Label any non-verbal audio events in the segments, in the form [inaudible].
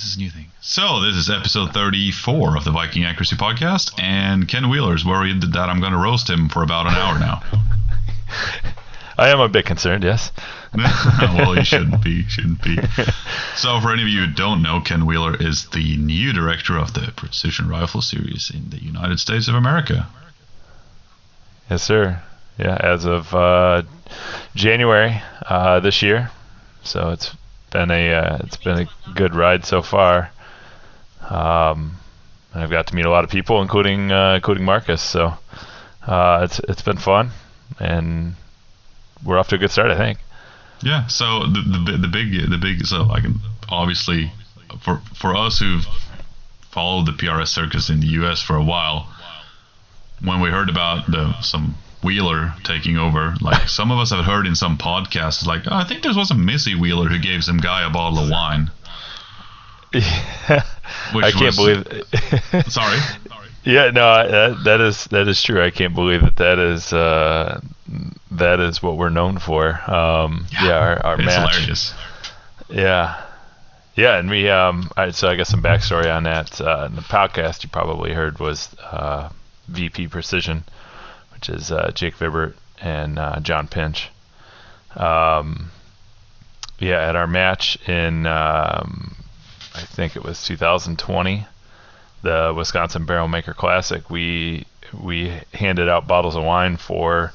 this is a new thing. So this is episode 34 of the Viking Accuracy Podcast, and Ken Wheeler's worried that I'm going to roast him for about an hour now. [laughs] I am a bit concerned, yes. [laughs] well, you shouldn't be. [laughs] Shouldn't be. So, for any of you who don't know, Ken Wheeler is the new director of the Precision Rifle Series in the United States of America. Yes, sir. Yeah, as of uh, January uh, this year. So it's been a uh, it's been a good ride so far. Um, I've got to meet a lot of people, including uh, including Marcus. So uh, it's it's been fun, and we're off to a good start, I think. Yeah. So the the, the big the big so like obviously for for us who've followed the PRS circus in the U.S. for a while, when we heard about the some Wheeler taking over. Like [laughs] some of us have heard in some podcasts, like oh, I think there was a Missy Wheeler who gave some guy a bottle of wine. Yeah. I can't was, believe. It. [laughs] sorry. [laughs] Yeah, no, that, that is that is true. I can't believe that that is uh, that is what we're known for. Um, yeah, yeah, our, our it's match. hilarious. Yeah, yeah, and we um, I, so I guess some backstory on that. Uh, the podcast you probably heard was uh, VP Precision which is uh, Jake Vibbert and uh, Jon Pynch. Um, yeah, at our match in, um, I think it was 2020, the Wisconsin Barrel Maker Classic, we we handed out bottles of wine for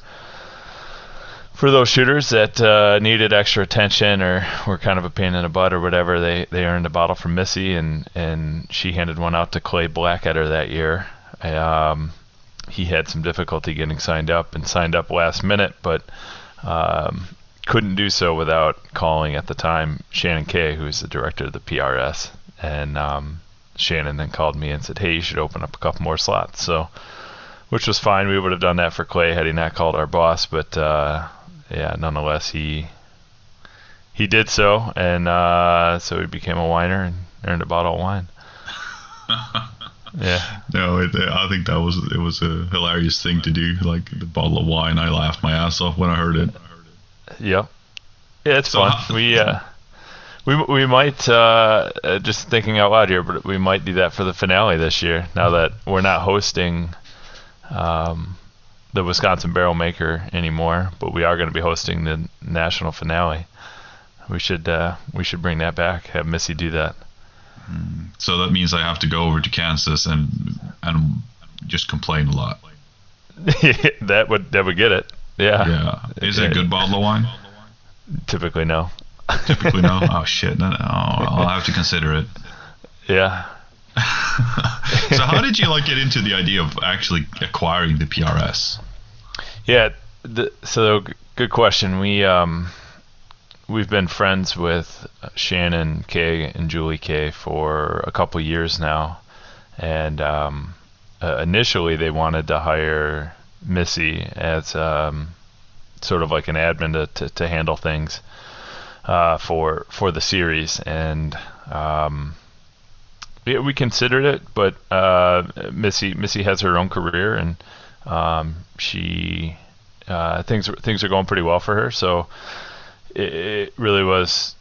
for those shooters that uh, needed extra attention or were kind of a pain in the butt or whatever. They they earned a bottle from Missy and and she handed one out to Clay Blackadder that year. Um, he had some difficulty getting signed up and signed up last minute, but um, couldn't do so without calling at the time Shannon Kay, who's the director of the PRS. And um, Shannon then called me and said, "Hey, you should open up a couple more slots." So, which was fine. We would have done that for Clay had he not called our boss, but uh, yeah, nonetheless, he he did so, and uh, so he became a whiner and earned a bottle of wine. [laughs] Yeah. No, it, I think that was it was a hilarious thing to do. Like the bottle of wine, I laughed my ass off when I heard it. Yep. Yeah, it's so fun. How, we uh, we we might uh, uh, just thinking out loud here, but we might do that for the finale this year. Now that we're not hosting um, the Wisconsin Barrel Maker anymore, but we are going to be hosting the national finale. We should uh, we should bring that back. Have Missy do that. So that means I have to go over to Kansas and and just complain a lot. [laughs] that would that would get it. Yeah. Yeah. Is it a good bottle of wine? Typically no. Typically no. [laughs] Oh shit. No, no. I'll have to consider it. Yeah. [laughs] so how did you like get into the idea of actually acquiring the PRS? Yeah. The, so good question. We um we've been friends with Shannon Kay and Julie Kay for a couple years now, and um, uh, initially they wanted to hire Missy as um, sort of like an admin to, to, to handle things uh, for for the series, and um, yeah, we considered it, but uh, Missy Missy has her own career, and um, she uh, things things are going pretty well for her, so it really was.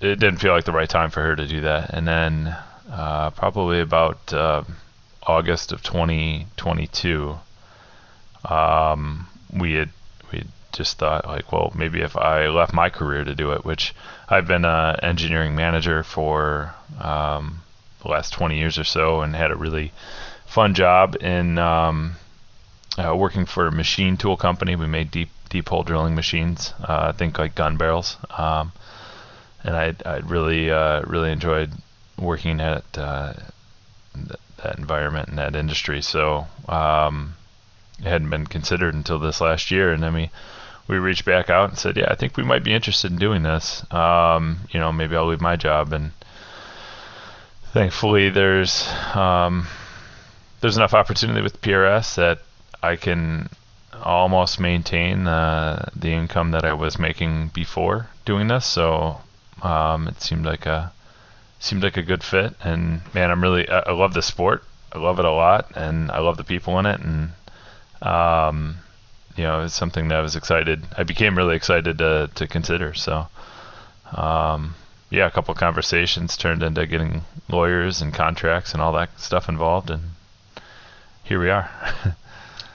It didn't feel like the right time for her to do that. And then uh, probably about uh, August of 2022, um, we had we just thought like, well, maybe if I left my career to do it, which I've been an engineering manager for um, the last 20 years or so, and had a really fun job in um, uh, working for a machine tool company. We made deep deep hole drilling machines. Uh, I think like gun barrels. Um, and I I really uh, really enjoyed working at uh, th- that environment and that industry. So um, it hadn't been considered until this last year, and then we we reached back out and said, yeah, I think we might be interested in doing this. Um, you know, maybe I'll leave my job and thankfully there's um, there's enough opportunity with PRS that I can almost maintain uh, the income that I was making before doing this. So um, it seemed like a seemed like a good fit. And man, I'm really I, I love the sport. I love it a lot, and I love the people in it. And um, you know, it's something that I was excited. I became really excited to to consider. So um, yeah, a couple conversations turned into getting lawyers and contracts and all that stuff involved, and here we are. [laughs]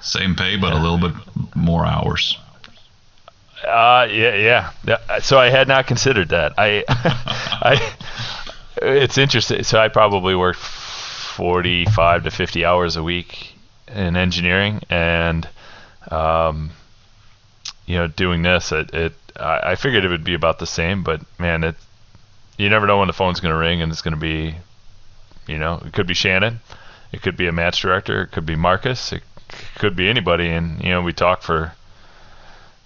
Same pay, but yeah. a little bit more hours. Uh, yeah, yeah, yeah. So I had not considered that. I, [laughs] I, it's interesting. So I probably work 45 to 50 hours a week in engineering, and, um, you know, doing this, it, it I, I figured it would be about the same, but man, it, you never know when the phone's going to ring, and it's going to be, you know, it could be Shannon, it could be a match director, it could be Marcus, it could be anybody, and you know, we talk for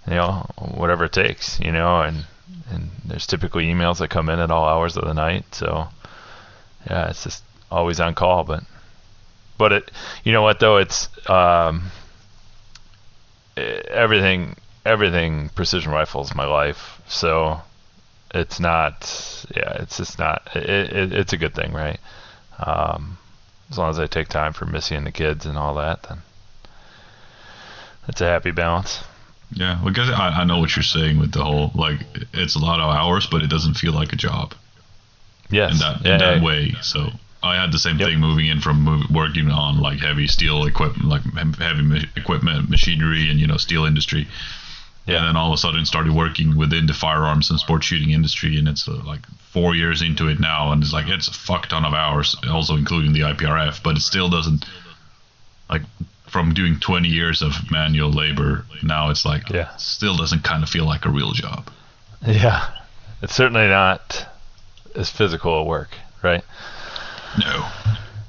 you know, whatever it takes, you know, and and there's typically emails that come in at all hours of the night, so yeah, it's just always on call, but but it, you know what though, it's um, everything everything precision rifles my life, so it's not yeah, it's just not it, it, it's a good thing, right? Um, as long as I take time for Missy and the kids and all that, then it's a happy balance. Yeah, because I, I know what you're saying with the whole like it's a lot of hours, but it doesn't feel like a job. Yes. In that, yeah, in that yeah. way. So I had the same yep. thing moving in from move, working on like heavy steel equipment, like heavy ma- equipment, machinery, and you know steel industry. Yeah. And then all of a sudden started working within the firearms and sports shooting industry, and it's uh, like four years into it now, and it's like it's a fuck ton of hours, also including the IPRF, but it still doesn't like from doing 20 years of manual labor, now it's like yeah. still doesn't kind of feel like a real job. Yeah, it's certainly not as physical a work, right? No,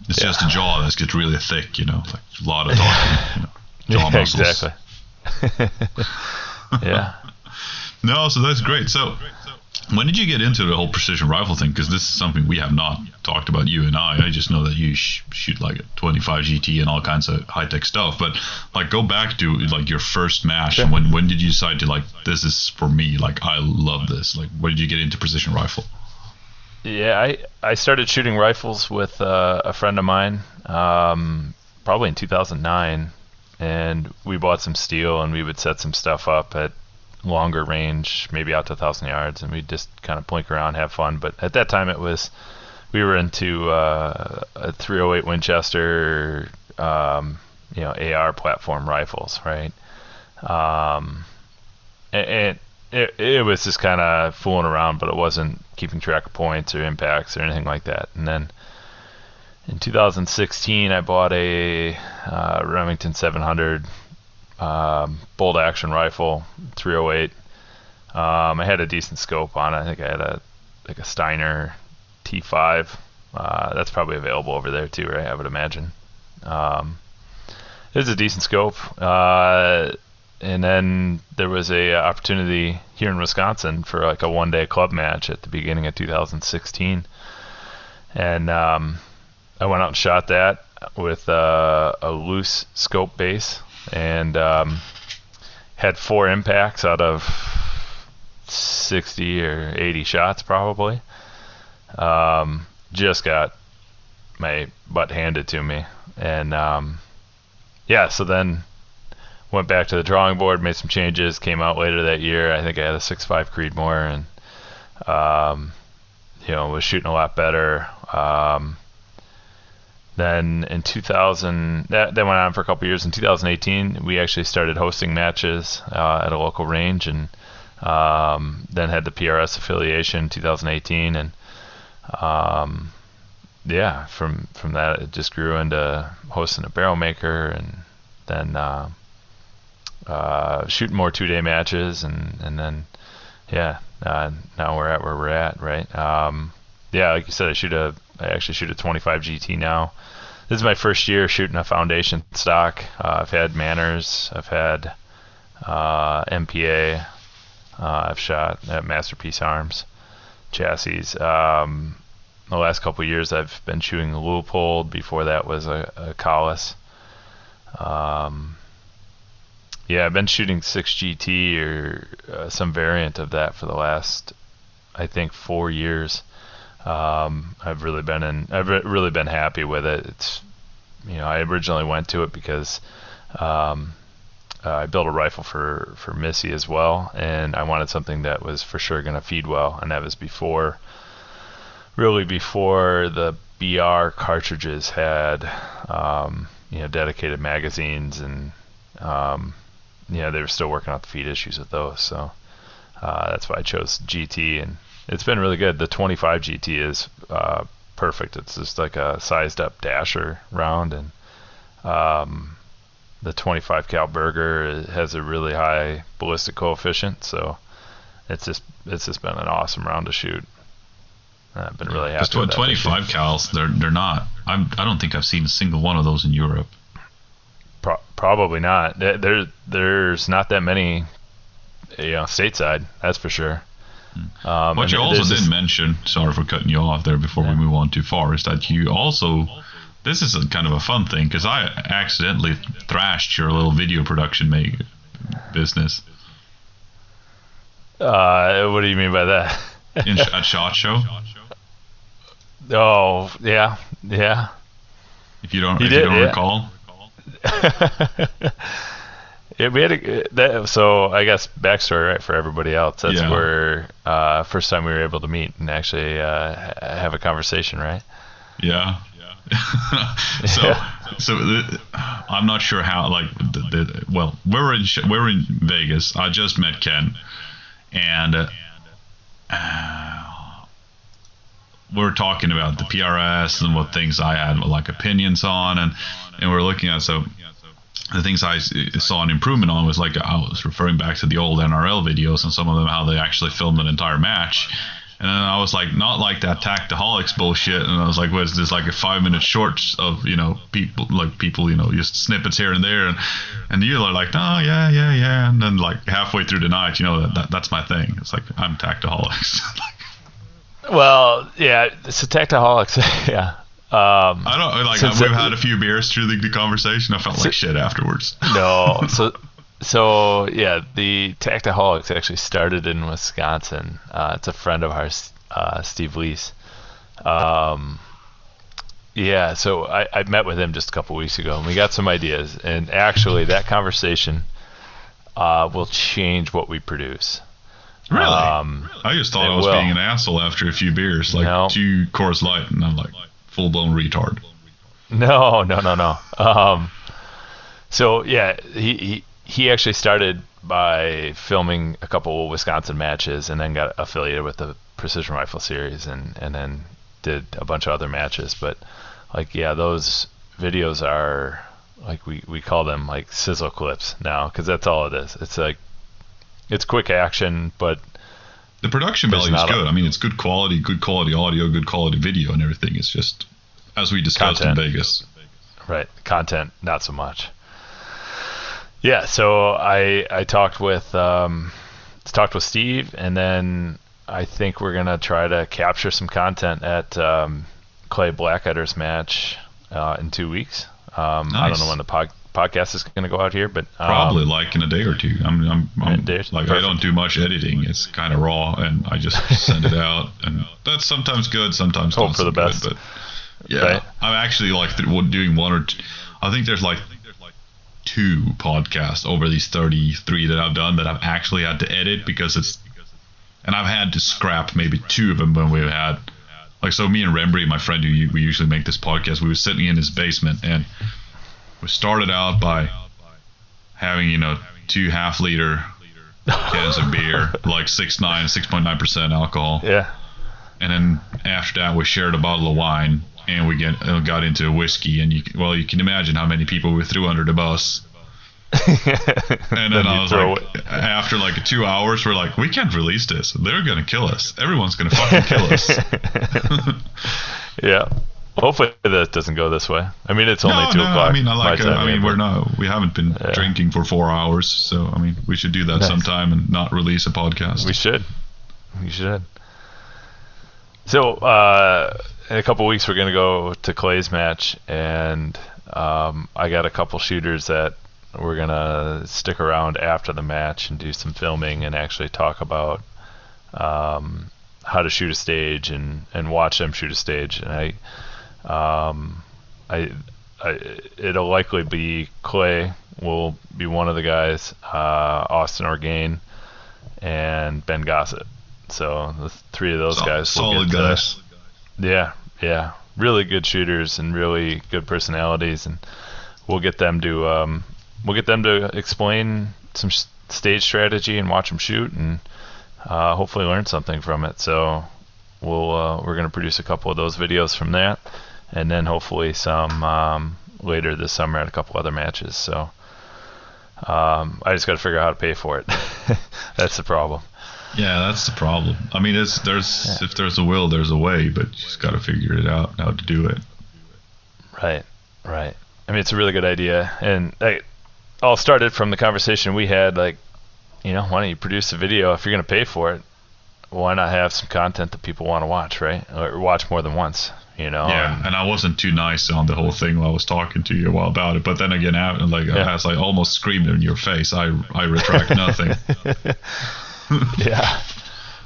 it's yeah. just a jaw that gets really thick, you know, like a lot of talking, you know, [laughs] jaw yeah, muscles. Exactly. [laughs] yeah. [laughs] no, so that's great. So when did you get into the whole precision rifle thing? Because this is something we have not talked about, you and I. I just know that you sh- shoot like a 25 GT and all kinds of high tech stuff. But like, go back to like your first MASH. Sure. When when did you decide to like this is for me? Like, I love this. Like, when did you get into precision rifle? Yeah, I I started shooting rifles with uh, a friend of mine, um, probably in 2009, and we bought some steel and we would set some stuff up at longer range, maybe out to a thousand yards, and we'd just kind of blink around, have fun. But at that time, it was we were into uh, a 308 Winchester, um, you know, AR platform rifles, right? Um, and it, it was just kind of fooling around, but it wasn't keeping track of points or impacts or anything like that. And then in 2016, I bought a uh, Remington 700 um, bolt action rifle, 308. Um, I had a decent scope on it. I think I had a like a Steiner T5. Uh, that's probably available over there too, right? I would imagine. Um, it was a decent scope. Uh, and then there was a opportunity here in Wisconsin for like a one day club match at the beginning of 2016, and um, I went out and shot that with uh, a loose scope base and um, had four impacts out of 60 or 80 shots probably. Um, just got my butt handed to me, and um, yeah, so then went back to the drawing board, made some changes, came out later that year. I think I had a 6.5 Creedmoor, and um, you know was shooting a lot better. Um, then in 2000, that, that went on for a couple years. In 2018, we actually started hosting matches uh, at a local range, and um, then had the PRS affiliation in 2018, and um, yeah, from from that it just grew into hosting a barrel maker, and then uh, uh, shooting more two-day matches, and and then yeah, uh, now we're at where we're at, right? Um, yeah, like you said, I shoot a I actually shoot a 25 GT now. This is my first year shooting a foundation stock. Uh, I've had Manners, I've had uh, MPA, uh, I've shot at Masterpiece Arms chassis. Um, the last couple years, I've been shooting Leupold. Before that was a, a Kahles. Um, yeah, I've been shooting 6GT or uh, some variant of that for the last, I think, four years. Um, I've really been in. I've really been happy with it. It's, you know, I originally went to it because um, uh, I built a rifle for for Missy as well, and I wanted something that was for sure going to feed well, and that was before really before the BR cartridges had um, you know dedicated magazines and um, you know they were still working out the feed issues with those. So uh, that's why I chose GT, and it's been really good. The 25 GT is uh, perfect. It's just like a sized up dasher round, and um, the 25 cal Berger has a really high ballistic coefficient, so it's just it's just been an awesome round to shoot. I've been really happy. Because 25 cals, they're they're not. I'm I don't think I've seen a single one of those in Europe. Pro- probably not. There there's not that many, you know, stateside. That's for sure. Um, what you also didn't mention, sorry for cutting you off there before yeah. we move on too far, is that you also, this is a kind of a fun thing because I accidentally thrashed your little video production make business. Uh, what do you mean by that? In, at Shot Show. Oh yeah, yeah. If you don't, if did, you don't yeah. recall. [laughs] yeah, we had a that, so I guess backstory right for everybody else. That's yeah. where uh, first time we were able to meet and actually uh, have a conversation, right? Yeah. [laughs] so, yeah. so the, I'm not sure how. Like, the, the, well, we're in we're in Vegas. I just met Ken, and uh, we're talking about the PRS and what things I had like opinions on, and and we're looking at so the things I uh, saw an improvement on was like I was referring back to the old NRL videos and some of them how they actually filmed an entire match. And then I was like, not like that tactaholics bullshit. And I was like, what is this like a five minute shorts of you know people like people you know just snippets here and there and and you're like, oh yeah yeah yeah. And then like halfway through the night, you know that, that that's my thing. It's like I'm tactaholics. [laughs] well, yeah, it's a tactaholics, [laughs] yeah. Um, I don't like. We've had a few beers through the, the conversation. I felt so, like shit afterwards. [laughs] no, [laughs] so so yeah, the Tactaholics actually started in Wisconsin. Uh, it's a friend of ours, uh, Steve Lees. Um, yeah, so I, I met with him just a couple weeks ago, and we got some ideas. And actually, that conversation uh, will change what we produce. Really? Um, I just thought I was will. being an asshole after a few beers, like no. two Coors Light, and I'm like, full blown retard. No, no, no, no. Um, so yeah, he, he he actually started by filming a couple Wisconsin matches, and then got affiliated with the Precision Rifle Series, and and then did a bunch of other matches. But like, yeah, those videos are like we we call them like sizzle clips now because that's all it is. It's like it's quick action, but the production value is good. A, I mean, it's good quality, good quality audio, good quality video, and everything. It's just as we discussed content. in Vegas. Right, content not so much. Yeah, so I I talked with um, talked with Steve, and then I think we're gonna try to capture some content at um, Clay Blackadder's match uh, in two weeks. Um, nice. I don't know when the pod, podcast is going to go out here, but um, probably like in a day or two. I'm, I'm, I'm like perfect. I don't do much editing; it's kind of raw, and I just send it out, and that's sometimes good, sometimes hope for the best. Good, but yeah, right. I'm actually like doing one or two. I think there's like two podcasts over these 33 that I've done that I've actually had to edit because it's, and I've had to scrap maybe two of them when we've had. Like so, me and Rembry, my friend who we usually make this podcast, we were sitting in his basement and we started out by having you know two half liter cans of beer, [laughs] like 6.9, 6.9 percent alcohol. Yeah. And then after that, we shared a bottle of wine, and we get uh, got into whiskey. And you well, you can imagine how many people we threw under the bus. [laughs] and then, then I was like, it. after like two hours, we're like, we can't release this. They're gonna kill us. Everyone's gonna fucking kill us. [laughs] yeah. Hopefully that doesn't go this way. I mean, it's only no, two no, o'clock. I mean, I like. Uh, I mean, we're not. We haven't been yeah. drinking for four hours, so I mean, we should do that nice. sometime and not release a podcast. We should. We should. So, uh, in a couple weeks, we're gonna go to Clay's match, and um, I got a couple shooters that we're gonna stick around after the match and do some filming and actually talk about um, how to shoot a stage and and watch them shoot a stage. And I um, I, I, it'll likely be Clay will be one of the guys, uh, Austin Orgain, and Ben Gossett. So the three of those Sol- guys. Solid guys. Yeah, yeah, really good shooters and really good personalities, and we'll get them to um, we'll get them to explain some s- stage strategy and watch them shoot, and uh, hopefully learn something from it. So we'll uh, we're gonna produce a couple of those videos from that, and then hopefully some um, later this summer at a couple other matches. So um, I just got to figure out how to pay for it. [laughs] That's the problem. Yeah, that's the problem. I mean, it's there's if there's a will, there's a way, but you just got to figure it out how to do it. Right, right. I mean, it's a really good idea, and it all started from the conversation we had. Like, you know, why don't you produce a video if you're going to pay for it? Why not have some content that people want to watch, right? Or watch more than once, you know? Yeah, and- and I wasn't too nice on the whole thing while I was talking to you about it. But then again, out like Yeah. as I almost screamed in your face, I I retract nothing. [laughs] [laughs] yeah.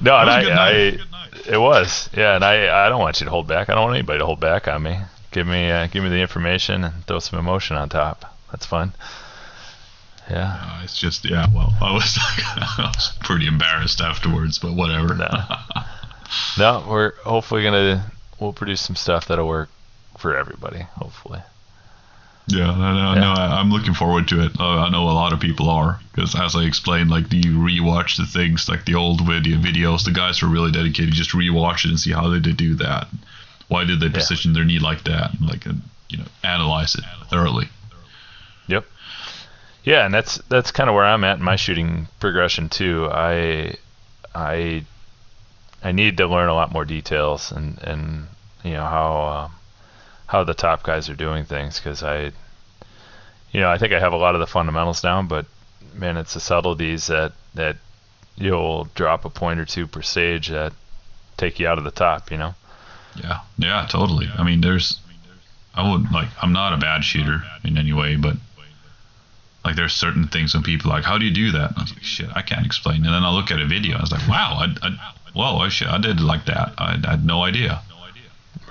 No, and That was a I, good I, night. it was, yeah, and I, I don't want you to hold back. I don't want anybody to hold back on me. Give me, uh, give me the information and throw some emotion on top. That's fun. Yeah. Uh, it's just yeah. Well, I was [laughs] I was pretty embarrassed afterwards, but whatever. No. No, we're hopefully gonna we'll produce some stuff that'll work for everybody. Hopefully. Yeah, I know. Yeah. No, I, I'm looking forward to it. Uh, I know a lot of people are because, as I explained, like do you rewatch the things, like the old video videos. The guys were really dedicated just rewatch it and see how did they do that. Why did they position their knee like that? And, like, and, you know, analyze it thoroughly. Yep. Yeah, and that's that's kind of where I'm at in my shooting progression too. I I I need to learn a lot more details and and you know how uh, how the top guys are doing things because I you know I think I have a lot of the fundamentals down, but man, it's the subtleties that that you'll drop a point or two per stage that take you out of the top. You know. Yeah, yeah, totally. I mean, there's, I would like, I'm not a bad shooter in any way, but like, there's certain things when people are like, how do you do that? And I was like, shit, I can't explain. And then I look at a video, I was like, wow, I, I whoa, I shit, I did like that. I, I had no idea.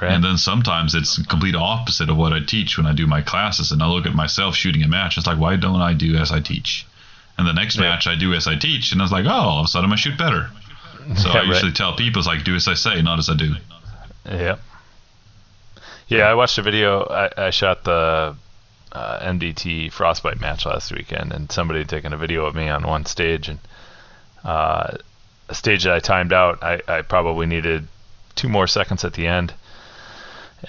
Right. And then sometimes it's the complete opposite of what I teach when I do my classes. And I look at myself shooting a match. It's like, why don't I do as I teach? And the next Yeah. match I do as I teach, and I was like, oh, all of a sudden I shoot better. [laughs] So Yeah, I right. usually tell people, it's like, do as I say, not as I do. Yep. Yeah, I watched a video. I, I shot the uh, MDT Frostbite match last weekend, and somebody had taken a video of me on one stage, and uh, a stage that I timed out. I, I probably needed two more seconds at the end,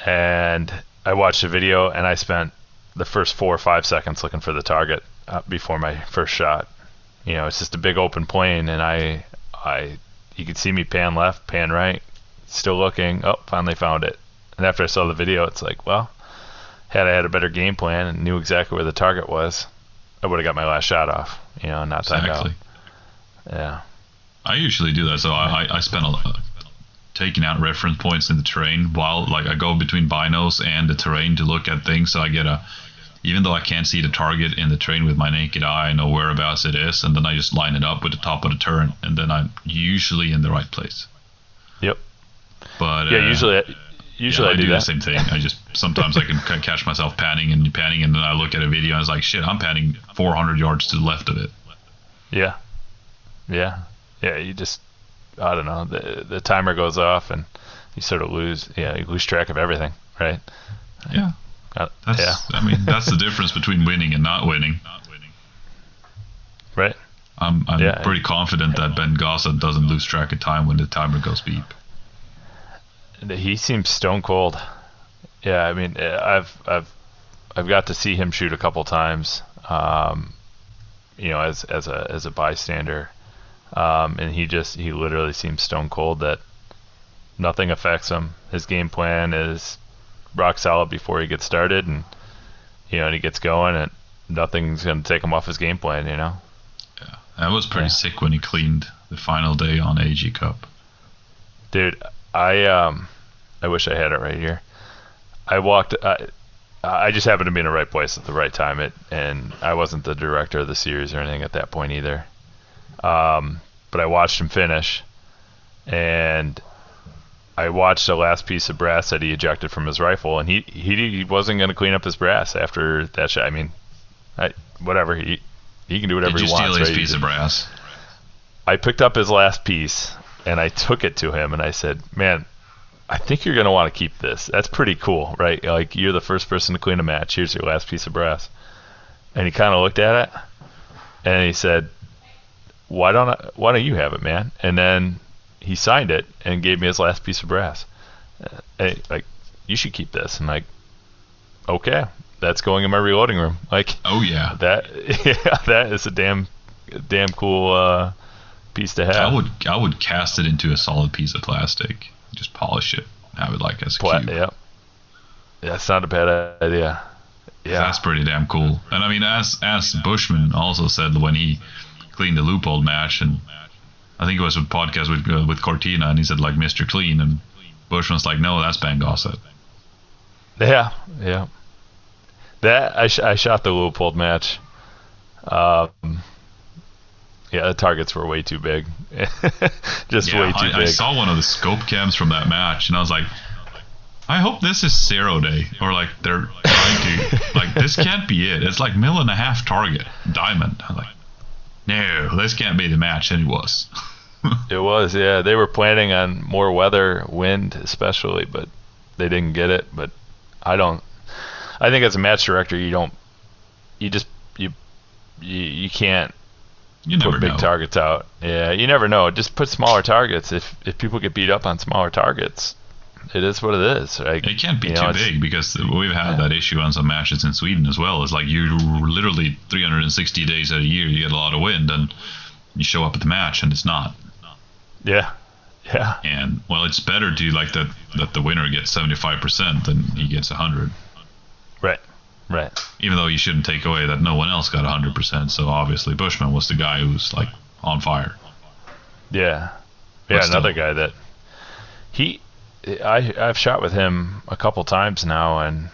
and I watched the video, and I spent the first four or five seconds looking for the target uh, before my first shot. You know, it's just a big open plane, and I, I, you could see me pan left, pan right, still looking. Oh, finally found it. And after I saw the video, it's like, well, had I had a better game plan and knew exactly where the target was, I would have got my last shot off. You know, not timed Exactly. out. Yeah. I usually do that. So I, I, I spend a lot taking out reference points in the terrain while like I go between binos and the terrain to look at things. So I get a even though I can't see the target in the terrain with my naked eye, I know whereabouts it is, and then I just line it up with the top of the turn, and then I'm usually in the right place. Yep. But Yeah. uh, Usually, usually yeah, I do, the same thing. I just sometimes I can catch myself panning and panning, and then I look at a video and it's like, shit, I'm panning 400 yards to the left of it. Yeah. Yeah. Yeah. You just, I don't know, the the timer goes off and you sort of lose, yeah, you lose track of everything, right? Yeah, Uh, that's. yeah. I mean, that's the difference between winning and not winning. Right. I'm, I'm Yeah. pretty confident that Ben Gossett doesn't lose track of time when the timer goes beep. He seems stone cold. Yeah, I mean, uh, I've I've I've got to see him shoot a couple times. Um, you know, as as a as a bystander, um, and he just he literally seems stone cold that nothing affects him. His game plan is rock solid before he gets started, and you know, and he gets going, and nothing's gonna take him off his game plan. You know. Yeah, that was pretty Yeah. sick when he cleaned the final day on AG Cup. Dude, I um, I wish I had it right here. I walked. I, I just happened to be in the right place at the right time. It and I wasn't the director of the series or anything at that point either. Um, but I watched him finish, and I watched the last piece of brass that he ejected from his rifle, and he he, he wasn't going to clean up his brass after that shot. I mean, I, whatever he he can do whatever Did you he wants. steal his right? piece of brass? I picked up his last piece and I took it to him and I said, "Man, I think you're gonna want to keep this. That's pretty cool, right? Like you're the first person to clean a match. Here's your last piece of brass." And he kind of looked at it, and he said, "Why don't I, Why don't you have it, man?" And then he signed it and gave me his last piece of brass. Uh, hey, like, you should keep this. And like, okay, that's going in my reloading room. Like, oh yeah, that [laughs] yeah, that is a damn, damn cool uh, piece to have. I would I would cast it into a solid piece of plastic, just polish it, I would like as a Pla- cube. Yeah, that's not a bad idea. Yeah, that's pretty damn cool. And I mean, as as Buschman also said when he cleaned the Leupold match, and I think it was a podcast with uh, with Cortina, and he said like Mr. Clean, and Buschman's like, no, that's Ben Gossett. Yeah, yeah. That I, sh- I shot the Leupold match. Um, yeah, the targets were way too big. [laughs] Just yeah, way too I, big. I saw one of the scope cams from that match, and I was like, I hope this is zero day, or like they're trying to like this can't be it. It's like mill and a half target diamond. I'm like, no, this can't be the match, and it was. [laughs] it was, yeah. They were planning on more weather, wind especially, but they didn't get it. But I don't. I think as a match director, you don't. You just you you, you can't you put big know. targets out. Yeah, you never know. Just put smaller targets. If if people get beat up on smaller targets, it is what it is. Like, it can't be too know, big because we've had yeah. that issue on some matches in Sweden as well. It's like you literally 360 days out of a year you get a lot of wind and you show up at the match and it's not. Yeah. Yeah. And well, it's better to you like that that the winner gets 75% than he gets 100. Right. Right. Even though you shouldn't take away that no one else got 100%. So obviously Buschman was the guy who was like on fire. Yeah. Yeah, another guy that he I I've shot with him a couple times now, and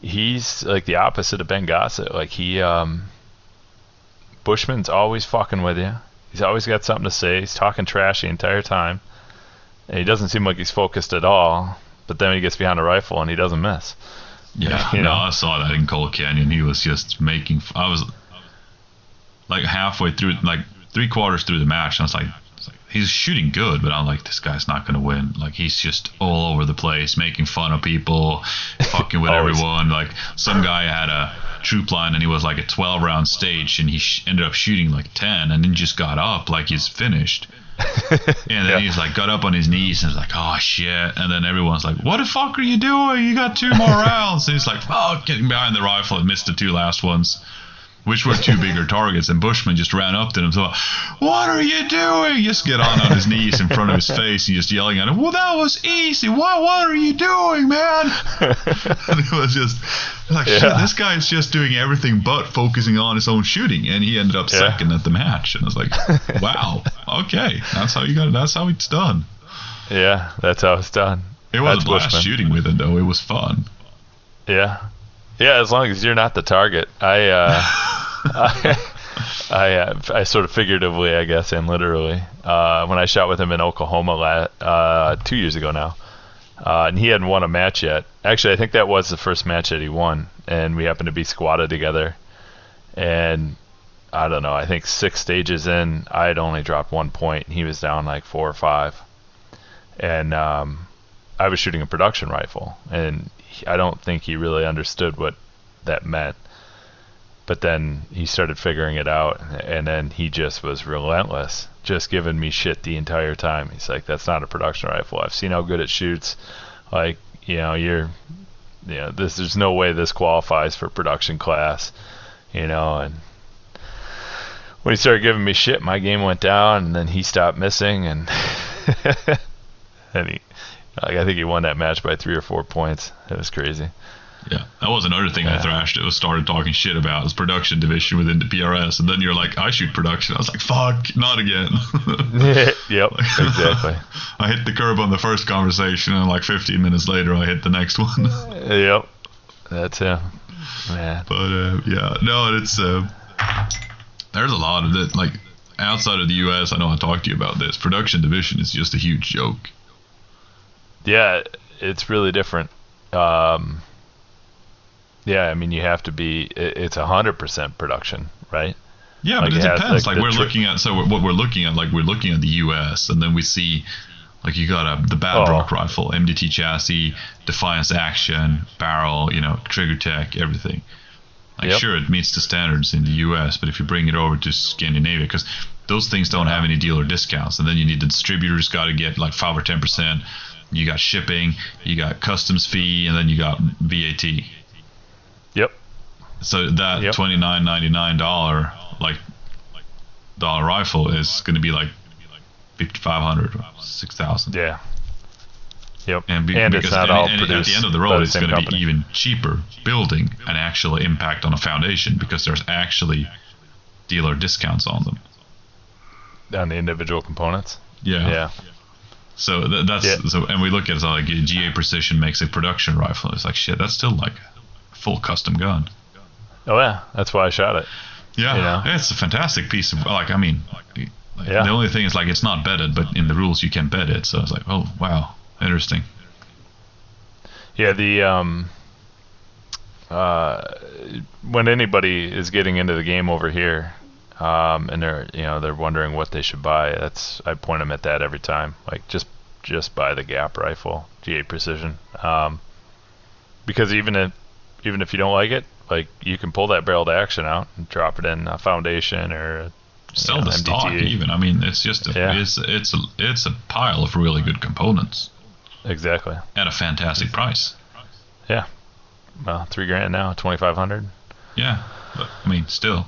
he's like the opposite of Ben Gossett. Like he, um, Buschman's always fucking with you. He's always got something to say. He's talking trash the entire time, and he doesn't seem like he's focused at all. But then he gets behind a rifle and he doesn't miss. Yeah, you know? no, I saw that in Cold Canyon. He was just making. I was like halfway through, like three quarters through the match, and I was like, he's shooting good, but I'm like, this guy's not gonna win. Like he's just all over the place, making fun of people, [laughs] fucking with everyone. Like some guy had a troop line and he was like a 12 round stage and he sh- ended up shooting like 10 and then just got up like he's finished. [laughs] and then yeah. he's like got up on his knees and was like, oh shit. And then everyone's like, what the fuck are you doing? You got two more [laughs] rounds. and he's like, oh, getting behind the rifle and missed the two last ones which were two bigger targets. And Buschman just ran up to him, so, "What are you doing?" Just get on on his knees in front of his face and just yelling at him. Well, that was easy. What What are you doing, man? [laughs] and it was just like, yeah. shit. This guy's just doing everything but focusing on his own shooting, and he ended up yeah. second at the match. And I was like, [laughs] wow, okay, that's how you got. It. That's how it's done. Yeah, that's how it's done. It was that's a blast Buschman. shooting with it, though. It was fun. Yeah, yeah, as long as you're not the target. I uh, [laughs] I, [laughs] I, uh, I sort of figuratively, I guess, and literally, uh, when I shot with him in Oklahoma la- uh, two years ago now, uh, and he hadn't won a match yet. Actually, I think that was the first match that he won, and we happened to be squatted together. And I don't know, I think six stages in, I had only dropped one point, and he was down like four or five. And um, I was shooting a production rifle, and I don't think he really understood what that meant. But then he started figuring it out, and then he just was relentless, just giving me shit the entire time. He's like, "That's not a production rifle. I've seen how good it shoots. Like, you know, you're, you know, this. There's no way this qualifies for production class, you know." And when he started giving me shit, my game went down, and then he stopped missing, and [laughs] and he like, I think he won that match by three or four points. It was crazy. Yeah, that was another thing yeah. I thrashed. It was started talking shit about his production division within the PRS, and then you're like, I shoot production. I was like, fuck, not again. [laughs] yep, exactly. [laughs] I hit the curb on the first conversation, and like 15 minutes later, I hit the next one. [laughs] yep, that's him. Man. But uh, yeah, no, it's uh, there's a lot of it. Like outside of the U.S., I know I talked to you about this. Production division is just a huge joke yeah, it's really different. Um, yeah, I mean, you have to be. It's a hundred percent production, right? Yeah, like but it, it depends. Like, like we're looking at so what we're looking at, like we're looking at the U.S. and then we see Like you got a the Badrock oh. rifle, MDT chassis, Defiance action, barrel, you know, trigger tech, everything. Like Yep. sure, it meets the standards in the U.S., but if you bring it over to Scandinavia, because those things don't have any dealer discounts, and then you need the distributors got to get like five or ten percent. You got shipping, you got customs fee, and then you got VAT. So that Yep. twenty nine ninety nine dollar like dollar rifle is going to be like fifty five hundred or six thousand. Yeah. Yep. And, be, and because it's not and- all and at the end of the road, it's going to be even cheaper building an actual impact on a foundation because there's actually dealer discounts on them. on the individual components. Yeah. Yeah. So th- that's Yeah. so, and we look at it like GA Precision makes a production rifle. It's like shit. That's still like full custom gun. Oh yeah, that's why I shot it. Yeah, You know? it's a fantastic piece of like. I mean, like, Yeah. the only thing is like it's not bedded, but in the rules you can bed it. So it's like, oh wow, interesting. Yeah, the um, uh, when anybody is getting into the game over here, um, and they're you know they're wondering what they should buy, that's I point them at that every time. Like just just buy the Gap rifle, GA Precision, um, because even if even if you don't like it, like you can pull that barrel to action out and drop it in a foundation or Sell Yeah, the stock even. I mean, it's just a, Yeah. it's it's a it's a pile of really good components exactly. at a fantastic price. Yeah. Well, three grand now, twenty five hundred. Yeah, but I mean, still,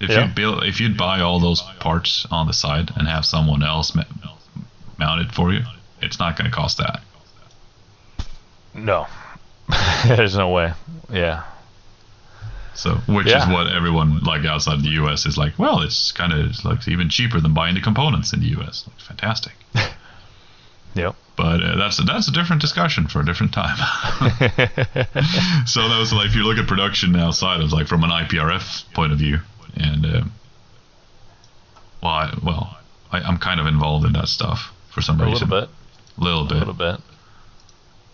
if Yeah. you build, if you'd buy all those parts on the side and have someone else ma- mount it for you, it's not going to cost that. No, [laughs] there's no way. Yeah. So, which is what everyone like outside the U.S. is like. Well, it's kind of like even cheaper than buying the components in the U.S. Like, fantastic. [laughs] Yep. But uh, that's that's a different discussion for a different time. [laughs] so that was like if you look at production outside of like from an IPRF point of view, and uh, well, I, well, I, I'm kind of involved in that stuff for some a reason. little bit. little bit. A little bit.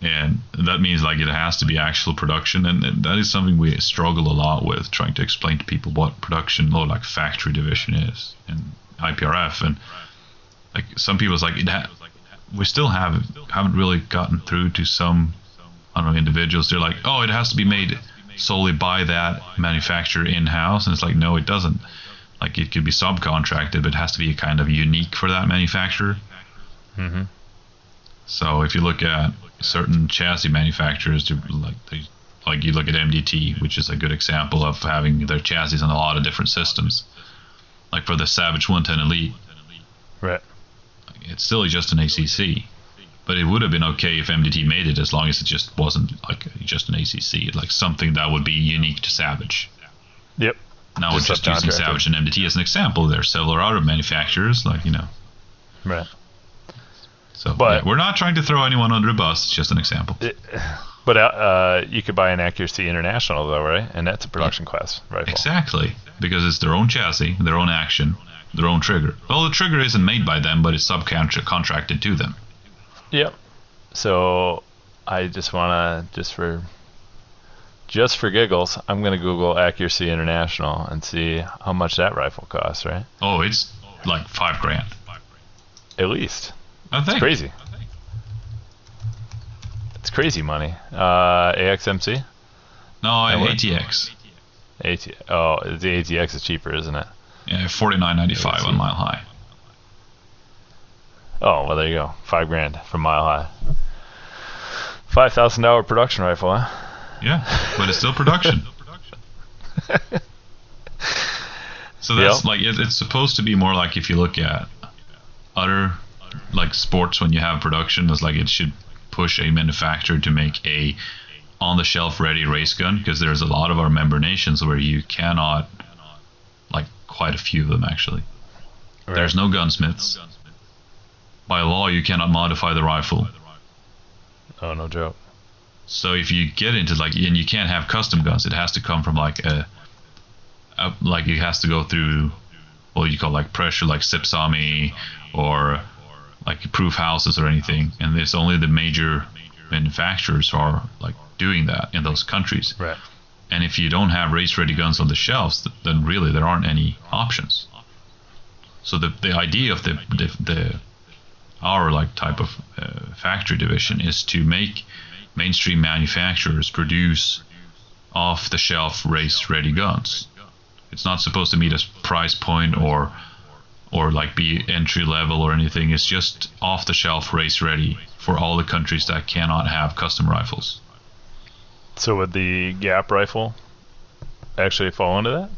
And that means like it has to be actual production, and, and that is something we struggle a lot with trying to explain to people what production or like factory division is in IPRF, and like some people's like it ha- we still have haven't really gotten through to some I don't know individuals. They're like, oh, it has to be made solely by that manufacturer in house, and it's like, no, it doesn't. Like it could be subcontracted, but it has to be a kind of unique for that manufacturer. hmm So if you look at certain chassis manufacturers, to like they, like you look at MDT, which is a good example of having their chassis on a lot of different systems. Like for the Savage 110 Elite, Right. it's still just an ACC, but it would have been okay if MDT made it as long as it just wasn't like just an ACC, like something that would be unique to Savage. Yep. Now we're Just just using. Savage and MDT as an example. There are several other manufacturers, like you know. Right. So But- yeah, we're not trying to throw anyone under a bus. It's just an example. It, but uh, uh, you could buy an Accuracy International though, right? And that's a production class rifle. Exactly, because it's their own chassis, their own action, their own trigger. Well, the trigger isn't made by them, but it's subcontracted to them. Yep. So I just want to just for just for giggles, I'm gonna Google Accuracy International and see how much that rifle costs. Right? Oh, it's like five grand. At least. I think. It's crazy. It's crazy money. Uh, AXMC. No? ATX. AT. Oh, the ATX is cheaper, isn't it? Yeah, forty nine ninety five on Mile High. Oh, well, there you go. Five grand from Mile High. Five thousand dollar production rifle, huh? Yeah, but it's still production. [laughs] so that's Yep. like it, it's supposed to be more like if you look at other like sports when you have production, it's like it should push a manufacturer to make a on the shelf ready race gun because there's a lot of our member nations where you cannot like quite a few of them actually. There's no gunsmiths. By law, you cannot modify the rifle. Oh, no joke. So if you get into like, and you can't have custom guns, it has to come from like a, a like it has to go through what you call like pressure, like Sipsami or like proof houses or anything. And it's only the major manufacturers who are like doing that in those countries. Right. And if you don't have race ready guns on the shelves, then really there aren't any options. So the the idea of the the, the our like type of uh, factory division is to make mainstream manufacturers produce off-the-shelf race-ready guns. It's not supposed to meet a price point or or like be entry level or anything. It's just off-the-shelf race-ready for all the countries that cannot have custom rifles. So would the Gap rifle actually fall into that?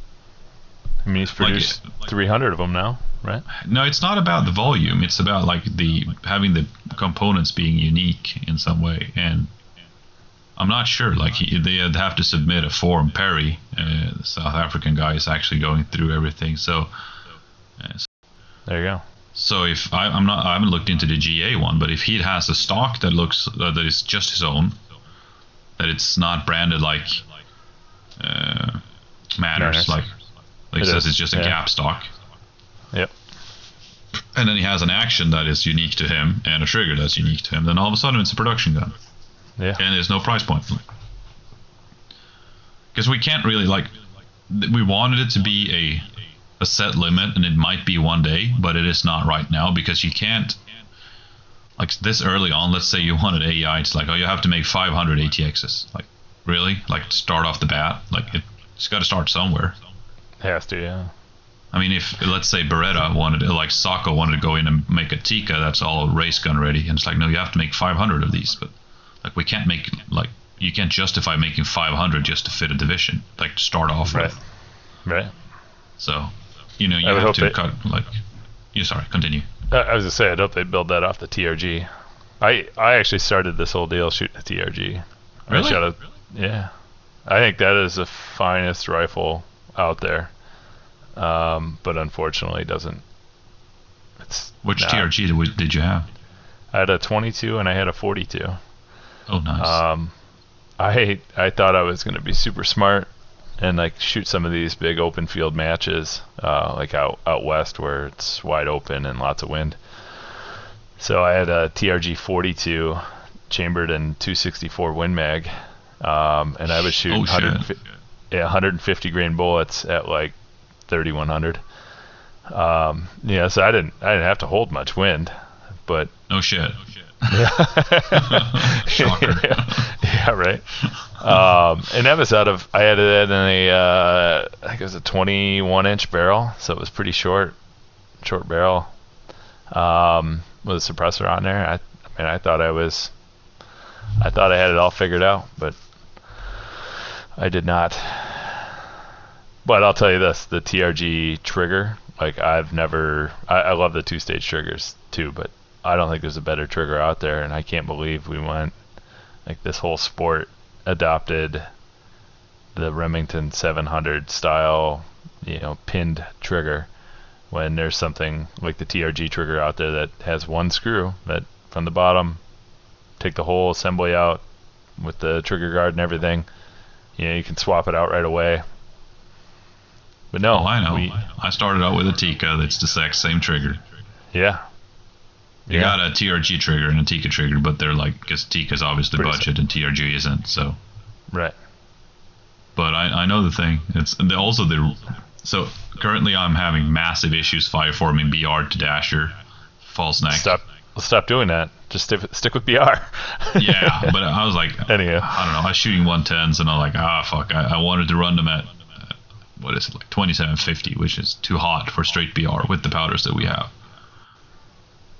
I mean, he's produced like, 300 of them now, right? No, it's not about the volume. It's about like the having the components being unique in some way. And I'm not sure. Like he, they'd have to submit a form. Perry, uh, the South African guy, is actually going through everything. So, uh, there you go. So if I, am not, I haven't looked into the GA one, but if he has a stock that looks uh, that is just his own, that it's not branded like uh, Manners, like like it says it's just a yeah. Gap stock. Yep. And then he has an action that is unique to him and a trigger that's unique to him. Then all of a sudden it's a production gun. Yeah. And there's no price point. Because we can't really like we wanted it to be a set limit and it might be one day, but it is not right now because you can't like this early on, let's say you wanted AI, it's like, oh, you have to make 500 ATXs. Like, really? Like, start off the bat? Like, it, it's got to start somewhere. It has to, yeah. I mean, if let's say Beretta wanted, like Sako wanted to go in and make a Tikka that's all race gun ready, and it's like, no, you have to make 500 of these. But like, we can't make like you can't justify making 500 just to fit a division, like to start off right. with. Right. So, you know, you have to cut like. You sorry, continue. I was gonna say, I hope they build that off the TRG. I I actually started this whole deal shooting the TRG. Really? I shot a, yeah. I think that is the finest rifle out there. Um, but unfortunately, doesn't. It's which not, TRG did, we, did you have? I had a 22 and I had a 42. Oh, nice. Um, I I thought I was gonna be super smart and like shoot some of these big open field matches, uh, like out out west where it's wide open and lots of wind. So I had a TRG 42 chambered in 264 Win Mag, um, and I was shooting oh, 150, yeah, 150 grain bullets at like 3100. Um, yeah, so I didn't I didn't have to hold much wind, but no shit. [laughs] Yeah. [laughs] Yeah. right. Um, and that was out of I had it in a uh, I think it was a 21 inch barrel, so it was pretty short, short barrel, um, with a suppressor on there. I, I mean, I thought I was, I thought I had it all figured out, but I did not. But I'll tell you this: the TRG trigger, like I've never, I, I love the two stage triggers too, but I don't think there's a better trigger out there, and I can't believe we went like this whole sport adopted the Remington 700 style, you know, pinned trigger when there's something like the TRG trigger out there that has one screw that from the bottom take the whole assembly out with the trigger guard and everything. You know, you can swap it out right away. But no, oh, I know. We, I started out with a Tikka that's the exact same trigger. Yeah, you yeah. got a TRG trigger and a Tikka trigger, but they're like, because Tikka's obviously Pretty budget simple. and TRG isn't, so. Right. But I, I know the thing. It's also the so currently I'm having massive issues fire forming BR to Dasher, false neck. Stop. Let's stop doing that. Just stick, stick with BR. [laughs] yeah, but I was like, [laughs] Anyhow. I don't know. I was shooting 110s and I'm like, ah, fuck. I, I wanted to run them at what is it like 2750, which is too hot for straight BR with the powders that we have.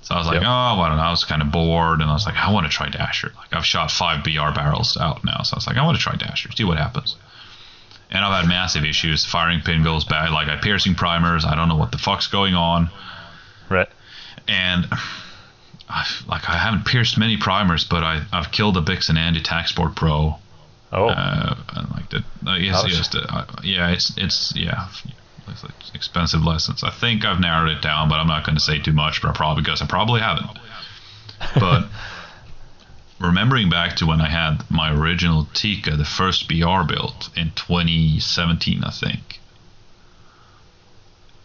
So I was like, yep. oh, I don't know. I was kind of bored, and I was like, I want to try Dasher. Like I've shot five BR barrels out now, so I was like, I want to try Dasher, see what happens. And I've had massive issues. Firing pin goes bad. Like I piercing primers. I don't know what the fuck's going on. Right. And I've, like I haven't pierced many primers, but I I've killed a Bix'n Andy TacSport Pro. Oh. Uh, and like the, uh, yes, yes, the, uh, yeah, it's it's yeah, expensive lessons. I think I've narrowed it down, but I'm not going to say too much, but I probably because I probably haven't. But [laughs] remembering back to when I had my original Tikka, the first BR built in 2017, I think,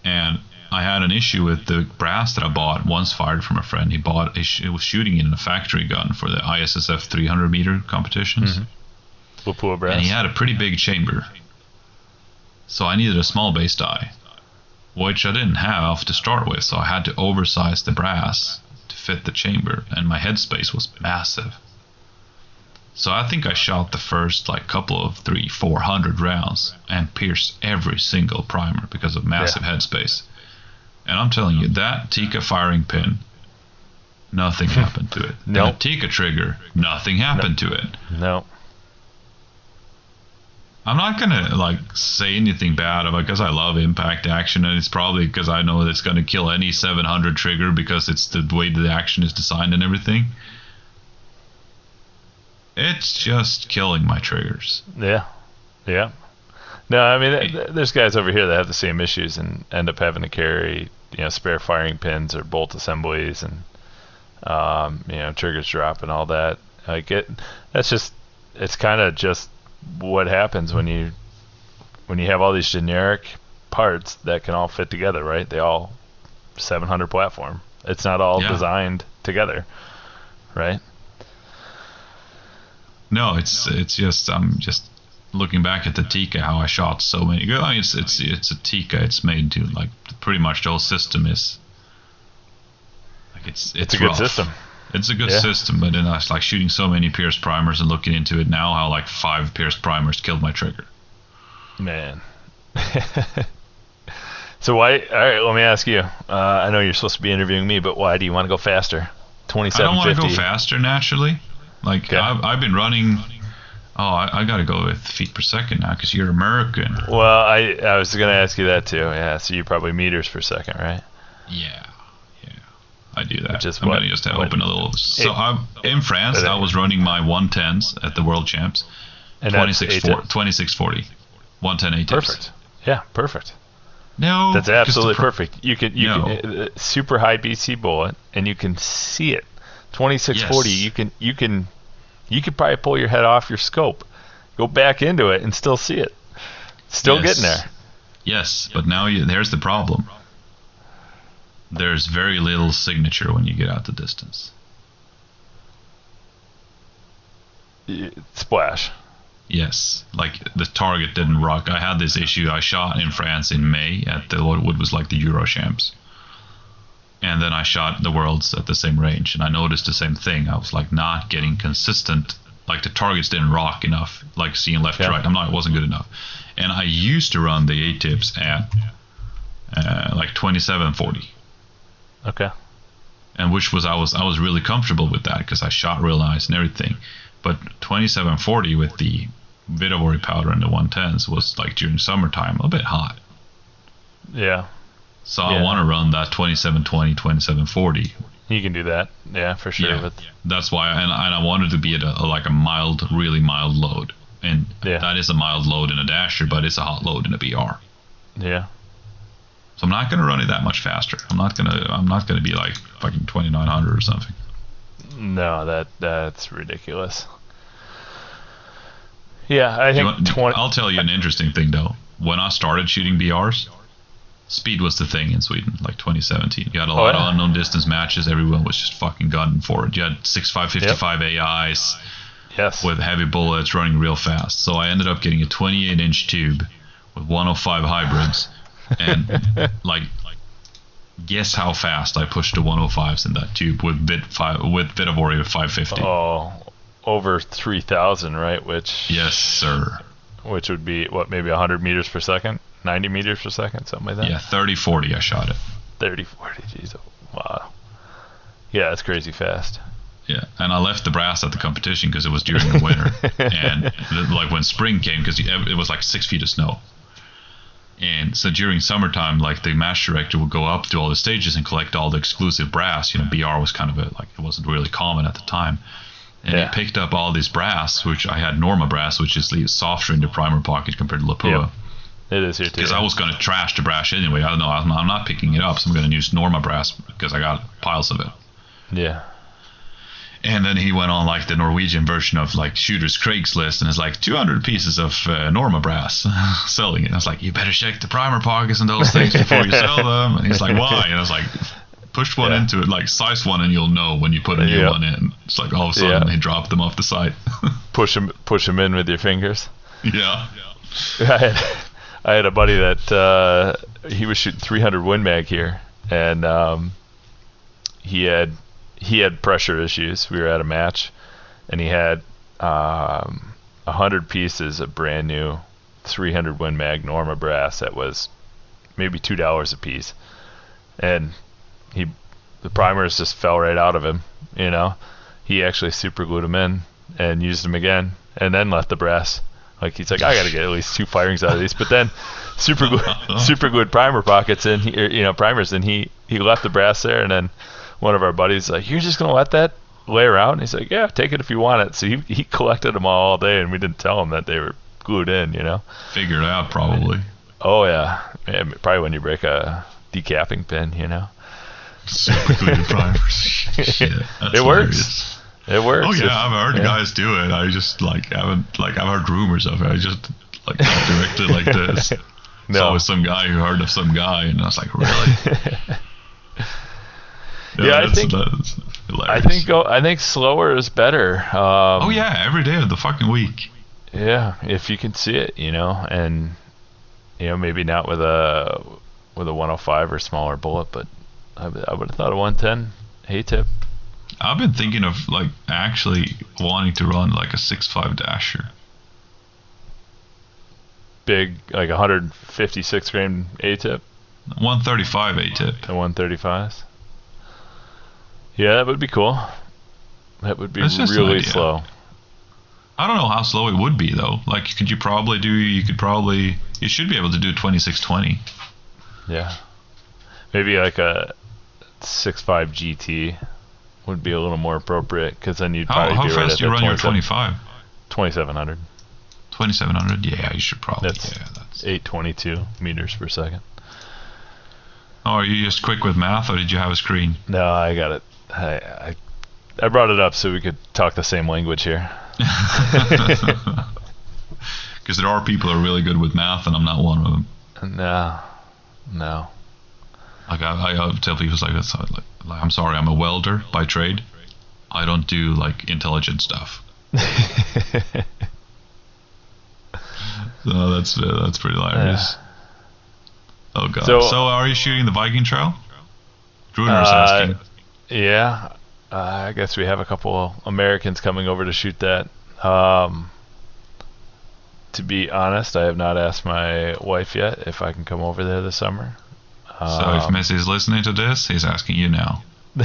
and I had an issue with the brass that I bought once fired from a friend. He bought it was shooting it in a factory gun for the ISSF 300 meter competitions. Mm-hmm. brass. And he had a pretty big chamber so I needed a small base die, which I didn't have to start with, so I had to oversize the brass to fit the chamber, and my headspace was massive. So I think I shot the first like couple of three, four hundred rounds and pierced every single primer because of massive Yeah. headspace. And I'm telling you, that Tikka firing pin, nothing happened to it. [laughs] Nope. That Tikka trigger, nothing happened to it. No. I'm not gonna like say anything bad about it because I love impact action and it's probably because I know that it's gonna kill any 700 trigger because it's the way the action is designed and everything. It's just killing my triggers. Yeah. Yeah. No, I mean, th- th- there's guys over here that have the same issues and end up having to carry, you know, spare firing pins or bolt assemblies and, um, you know, triggers drop and all that. Like it, that's just, it's kind of just what happens when you, when you have all these generic parts that can all fit together, right? They all 700 platform. It's not all Yeah. designed together, right? No, it's it's just I'm just looking back at the Tikka how I shot so many. I mean, it's it's it's a Tikka. It's made to like pretty much the whole system is like it's it's, It's a good system. It's a good Yeah. system, but then I was like shooting so many Pierce primers and looking into it now how like five Pierce primers killed my trigger. Man. [laughs] so why? All right, let me ask you. Uh, I know you're supposed to be interviewing me, but why do you want to go faster? I don't want to go faster naturally. Like Okay. I've, I've been running. Oh, I, I got to go with feet per second now because you're American. Well, I I was gonna ask you that too. Yeah, so you probably meters per second, right? Yeah, I do that. Which is I'm what- gonna just what- open a little. So I'm in France. I was running my 110s at the World Champs. And that's 26 four- 2640. 110 eight. Perfect. Yeah, perfect. No, that's absolutely pro- perfect. You can you No. can uh, super high BC bullet, and you can see it. Twenty-six forty. Yes. You can you can you could probably pull your head off your scope, go back into it, and still see it. Still Yes. getting there. Yes, but now you, there's the problem. There's very little signature when you get out the distance. Splash. Yes, like the target didn't rock. I had this issue. I shot in France in May at the what was like the Euro Champs, and then I shot the Worlds at the same range, and I noticed the same thing. I was like not getting consistent. Like the targets didn't rock enough. Like seeing left Yeah. to right, I'm not. It wasn't good enough. And I used to run the A tips at uh, like 2740 Okay. and which was I was I was really comfortable with that because I shot real nice and everything. But 2740 with the Vihtavuori powder and the 110s was like during summertime a bit hot. Yeah. So Yeah. I want to run that 2720, 2740. You can do that. Yeah, for sure. Yeah. But That's why, and, and I wanted to be at a, a- like a mild, really mild load, and Yeah. that is a mild load in a dasher, but it's a hot load in a BR. yeah. So I'm not going to run it that much faster. I'm not going to. I'm not going to be like fucking 2900 or something. No, that that's ridiculous. Yeah, I think want, 20 I'll tell you an interesting thing though. When I started shooting BRs, speed was the thing in Sweden, like 2017. You had a Oh, lot yeah. of unknown distance matches. Everyone was just fucking gunning for it. You had 6555 AIs yes. with heavy bullets running real fast. So I ended up getting a 28 inch tube with 105 hybrids, and like. Guess how fast I pushed the 105s in that tube with bit five with Vihtavuori of 550. oh, over three thousand, right? Which Yes, sir. which would be what maybe hundred meters per second, ninety meters per second, something like that. Yeah, 30 40 I shot it. 30, 40, Geez, oh, wow. Yeah, that's crazy fast. Yeah, and I left the brass at the competition because it was during the winter, [laughs] and like when spring came, because it was like six feet of snow. And so during summertime, like the match director would go up to all the stages and collect all the exclusive brass. You know, BR was kind of a like it wasn't really common at the time, and Yeah. he picked up all this brass, which I had Norma brass, which is the softer in the primer pocket compared to Lapua. It is here too. Because I was going to trash the brass anyway. I don't know. I'm, I'm not picking it up, so I'm going to use Norma brass because I got piles of it. yeah. And then he went on like the Norwegian version of like Shooter's Craigslist, and it's like 200 pieces of uh, Norma brass [laughs] selling it. I was like, you better check the primer pockets and those things before you sell [laughs] them. And he's like, why? And I was like, push one Yeah. into it, like size one, and you'll know when you put a new Yeah. one in. It's like all of a sudden Yeah. he dropped them off the site. [laughs] Push them, push them in with your fingers. yeah. I had, I had a buddy that uh, he was shooting 300 Win Mag here, and um, he had he had pressure issues. We were at a match, and he had um, hundred pieces of brand new 300 Win Mag Norma brass that was maybe two dollars a piece, and he the primers just fell right out of him. You know, he actually super glued them in and used them again, and then left the brass. Like he's like, I got to get at least two firings out of these. But then, super [laughs] super glued primer pockets in, he, you know, primers, and he he left the brass there, and then one of our buddies like, you're just gonna let that lay around? And he's like, yeah, take it if you want it. So he he collected them all, all day, and we didn't tell him that they were glued in, you know. Figured out probably. Oh yeah, yeah probably when you break a decapping pin, you know. Super glued primers. [laughs] Shit, it works. hilarious. It works. Oh yeah, If- I've heard yeah. guys do it. I just like haven't like I've heard rumors of it. I just like directed like this. [laughs] No. It's always some guy who heard of some guy, and I was like, really? [laughs] Yeah, I think- I think go. I think slower is better. Um, Oh yeah, every day of the fucking week. Yeah, if you can see it, you know, and you know maybe not with a with a 105 or smaller bullet, but I, would- I would have thought a 110 A tip. I've been thinking of like actually wanting to run like a six five dasher. Big like 156 grain A tip 135 A tip. and 135s. Yeah, that would be cool. That would be That's just an really slow. I don't know how slow it would be though. Like, could you probably do? You could probably. You should be able to do 2620. Yeah, maybe like a six five GT would be a little more appropriate because then you'd probably how be right fast at do you run your 27 25? 2700. 2700. Yeah, you should probably. That's- yeah, that's. 822 meters per second. Oh, are you just quick with math, or did you have a screen? No, I got it. I, I I brought it up so we could talk the same language here. [laughs] Because there are people who are really good with math, and I'm not one of them. No, no. Like I, I, tell people, like, like, like, I'm sorry, I'm a welder by trade. I don't do like intelligent stuff. [laughs] So that's uh, that's pretty hilarious. Oh god. So- So, are you shooting the Viking Trail? Druner's Uh, asking. Yeah, uh, I guess we have a couple Americans coming over to shoot that. Um, to be honest, I have not asked my wife yet if I can come over there this summer. So if Um, Messi is listening to this, he's asking you now. [laughs]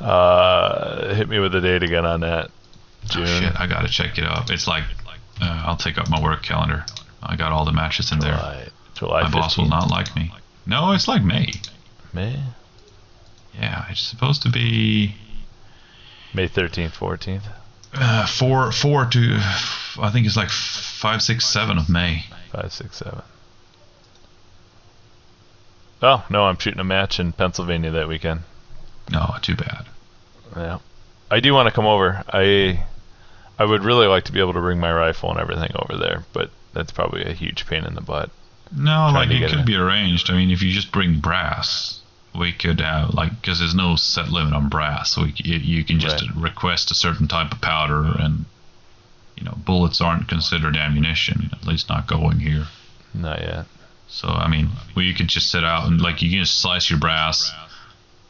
uh, hit me with a date again on that. June. Oh, shit, I gotta check it up. It's like uh, I'll take up my work calendar. I got all the matches in there. July, July My boss will not like me. No, it's like May. May, Yeah, it's supposed to be May 13th, 14th. uh, four, four to, I think it's like five, six, seven of May. Five, six, seven. Oh no, I'm shooting a match in Pennsylvania that weekend. No, too bad. Yeah, I do want to come over. I I would really like to be able to bring my rifle and everything over there, but that's probably a huge pain in the butt. No, Trying like it could be arranged. I mean, if you just bring brass, we could have like because there's no set limit on brass, we, you, you can just Right. request a certain type of powder, and you know, bullets aren't considered ammunition, at least not going here. Not yet. So I mean, well, you could just sit out and like you can just slice your brass,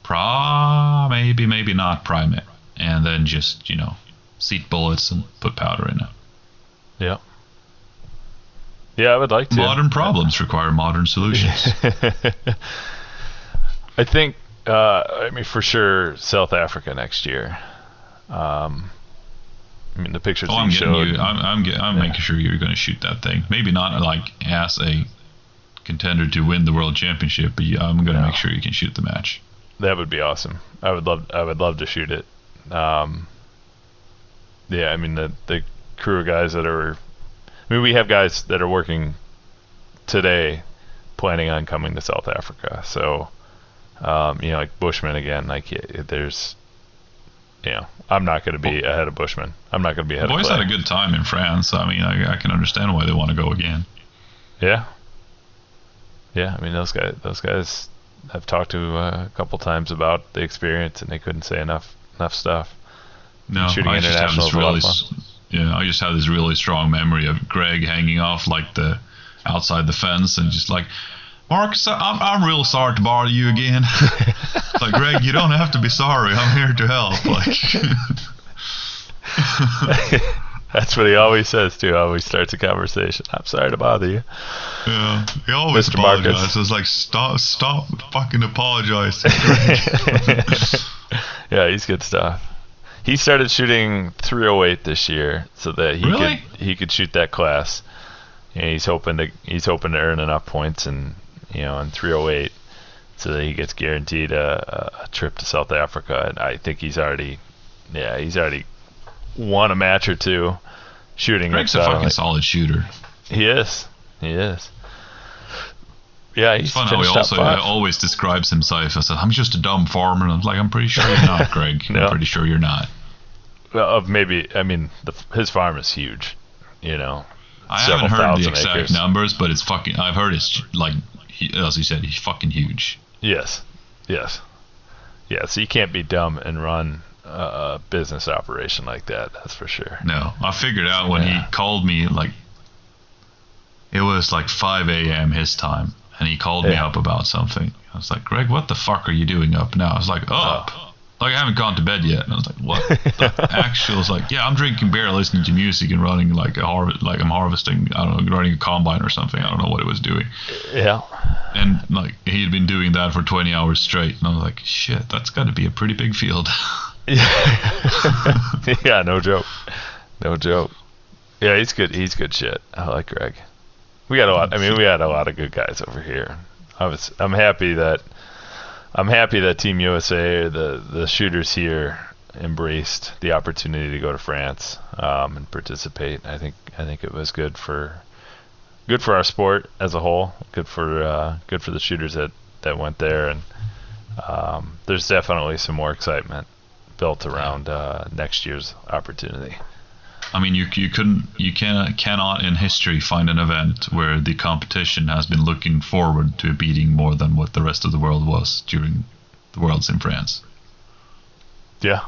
pra maybe maybe not prime it, and then just you know, seat bullets and put powder in it. Yeah. Yeah, I would like to. Modern problems require modern solutions. [laughs] I think, uh, I mean, for sure, South Africa next year. Um, I mean, the pictures Oh, I'm showed. you. I'm I'm, get, I'm Yeah. making sure you're going to shoot that thing. Maybe not like as a contender to win the world championship, but I'm going to No. make sure you can shoot the match. That would be awesome. I would love. I would love to shoot it. Um, yeah, I mean the the crew of guys that are. I mean, we have guys that are working today, planning on coming to South Africa. So, um, you know, like Buschman again. Like there's, you know, I'm not going to be ahead of Buschman. I'm not going to be The ahead boys of had a good time in France. I mean, I, I can understand why they want to go again. Yeah. Yeah, I mean those guys. Those guys I've talked to uh, a couple times about the experience, and they couldn't say enough enough stuff. No, Shooting I just have this is a lot really, yeah, I just have this really strong memory of Greg hanging off like the outside the fence and just like, Marcus, I'm, I'm real sorry to bother you again. [laughs] like, Greg, you don't have to be sorry. I'm here to help. [laughs] Like, [laughs] That's what he always says too. Always starts a conversation. I'm sorry to bother you. Yeah, he always Mr. Marcus. apologizes. It's like stop, stop, fucking apologize. yeah, he's good stuff. He started shooting 308 this year, so that he Really? could he could shoot that class. And he's hoping to he's hoping to earn enough points and you know in 308, so that he gets guaranteed a, a trip to South Africa. And I think he's already, yeah, he's already won a match or two shooting. Greg's a fucking like- solid shooter. he is, he is. Yeah, he's It's fun how he also always describes himself as I'm just a dumb farmer. And I'm like, I'm pretty sure you're not, [laughs] Greg. No. I'm pretty sure you're not. Well, of maybe I mean the, his farm is huge, you know. I haven't heard the exact acres. numbers, but it's fucking. I've heard it's like, he, as he said, he's fucking huge. Yes, yes, yeah. So you can't be dumb and run a business operation like that. That's for sure. No, I figured out when Yeah. he called me like it was like 5 a.m. his time, and he called me up about something. I was like, Greg, what the fuck are you doing up now? I was like, up. Like I haven't gone to bed yet, and I was like, "What?" the [laughs] actual was like, "Yeah, I'm drinking beer, listening to music, and running like a harvest, like I'm harvesting. I don't know, running a combine or something. I don't know what it was doing." Yeah. And like he had been doing that for 20 hours straight, and I was like, "Shit, that's got to be a pretty big field." [laughs] yeah, yeah, no joke. No joke. Yeah, he's good. He's good shit. I like Greg. We got a lot. I mean, we had a lot of good guys over here. I was. I'm happy that. I'm happy that Team USA, the the shooters here, embraced the opportunity to go to France um, and participate. I think. I think it was good for. Good for our sport as a whole. Good for uh, good for the shooters that, that went there, and um, there's definitely some more excitement built around uh, next year's opportunity. I mean, you you couldn't you cannot cannot in history find an event where the competition has been looking forward to beating more than what the rest of the world was during the Worlds in France. Yeah.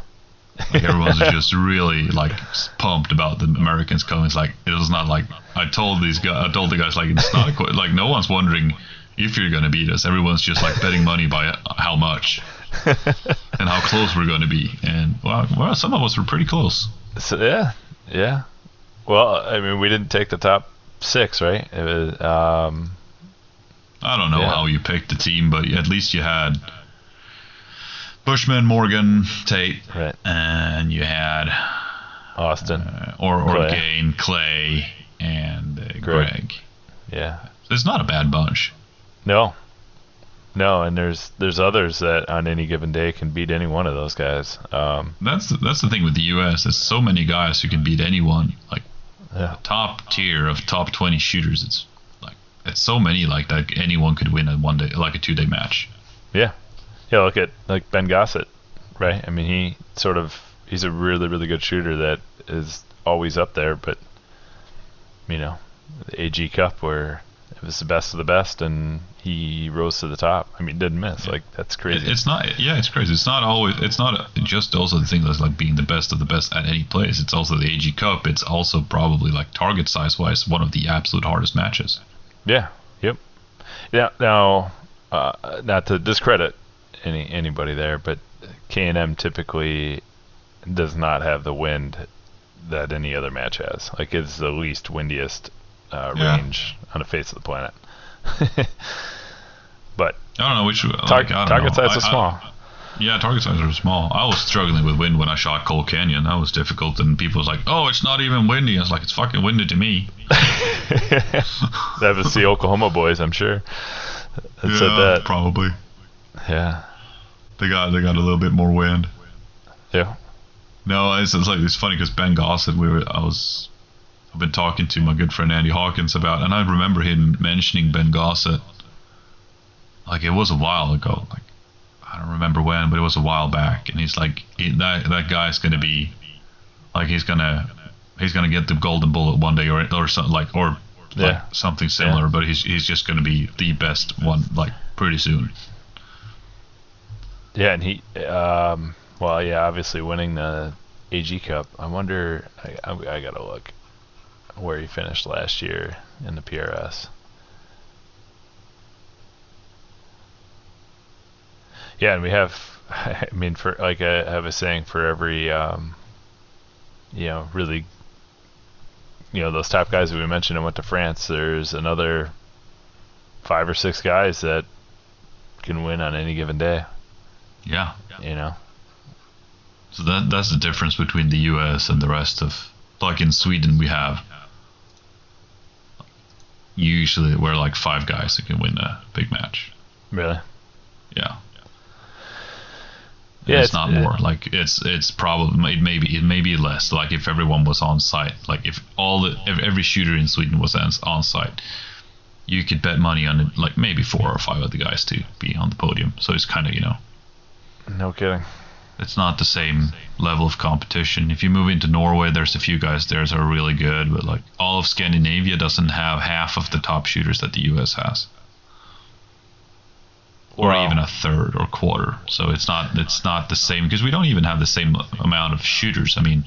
Like everyone's [laughs] just really like pumped about the Americans coming. It's like it was not like I told these guys. I told the guys like it's not a, like no one's wondering if you're gonna beat us. Everyone's just like betting money by how much [laughs] and how close we're gonna be. And well, well, some of us were pretty close. So yeah, yeah. Well, I mean, we didn't take the top six, right? It was um, I don't know Yeah. how you picked the team, but at least you had Buschman, Morgan, Tate, right. and you had Austin. uh, or or Clay. Gain, Clay, and uh, Greg. Greg. Yeah. It's not a bad bunch. No. No, and there's there's others that on any given day can beat any one of those guys. Um, That's the, that's the thing with the U.S. There's so many guys who can beat anyone. Like yeah. top tier of top 20 shooters. It's like it's so many like that anyone could win a one day like a two day match. Yeah. Yeah, look at like Ben Gossett, right? I mean, he sort of he's a really really good shooter that is always up there, but you know, the AG Cup where it was the best of the best and he rose to the top. I mean, didn't miss. Like that's crazy. it's not yeah, it's crazy. It's not always it's not just also the thing that's like being the best of the best at any place. It's also the AG Cup. It's also probably like target size wise one of the absolute hardest matches. Yeah. Yep. Yeah. Now, uh, not to discredit any anybody there, but K and M typically does not have the wind that any other match has. Like it's the least windiest uh, Yeah. range on the face of the planet. [laughs] but I don't know which like, tar- I don't target know. size is I- I- small. Yeah, target sizes are small. I was struggling with wind when I shot Coal Canyon. That was difficult, and people was like, "Oh, it's not even windy." I was like, "It's fucking windy to me." [laughs] [laughs] that was the Oklahoma boys, I'm sure. That yeah, said that. probably. Yeah. They got they got a little bit more wind. Yeah. No, it's, it's like it's funny because Ben Gossett, we were I was I've been talking to my good friend Andy Hawkins about, and I remember him mentioning Ben Gossett. Like it was a while ago. Like I don't remember when, but it was a while back. And he's like, he, that that guy's gonna be, like he's gonna he's gonna get the golden bullet one day, or or something like or like something similar. But he's he's just gonna be the best one like pretty soon. Yeah, and he, um, well, yeah, obviously winning the AG Cup. I wonder, I, I, I gotta look where he finished last year in the PRS. Yeah, and we have. [laughs] I mean, for like I have a saying for every, um, you know, really, you know, those top guys that we mentioned and went to France. There's another five or six guys that can win on any given day. Yeah. You know. So that that's the difference between the U.S. and the rest of. Like in Sweden, we have usually we're like five guys that can win a big match. Really. Yeah. Yeah, it's, it's- not more. Like it's it's probably it may be it may be less. Like if everyone was on site, like if all the if every shooter in Sweden was on, on site, you could bet money on it, like maybe four or five of the guys to be on the podium. So it's kind of you know No kidding. It's not the same level of competition. If you move into Norway, there's a few guys there that are really good, but like all of Scandinavia doesn't have half of the top shooters that the US has, or Wow. even a third or quarter. So it's not it's not the same because we don't even have the same amount of shooters. I mean,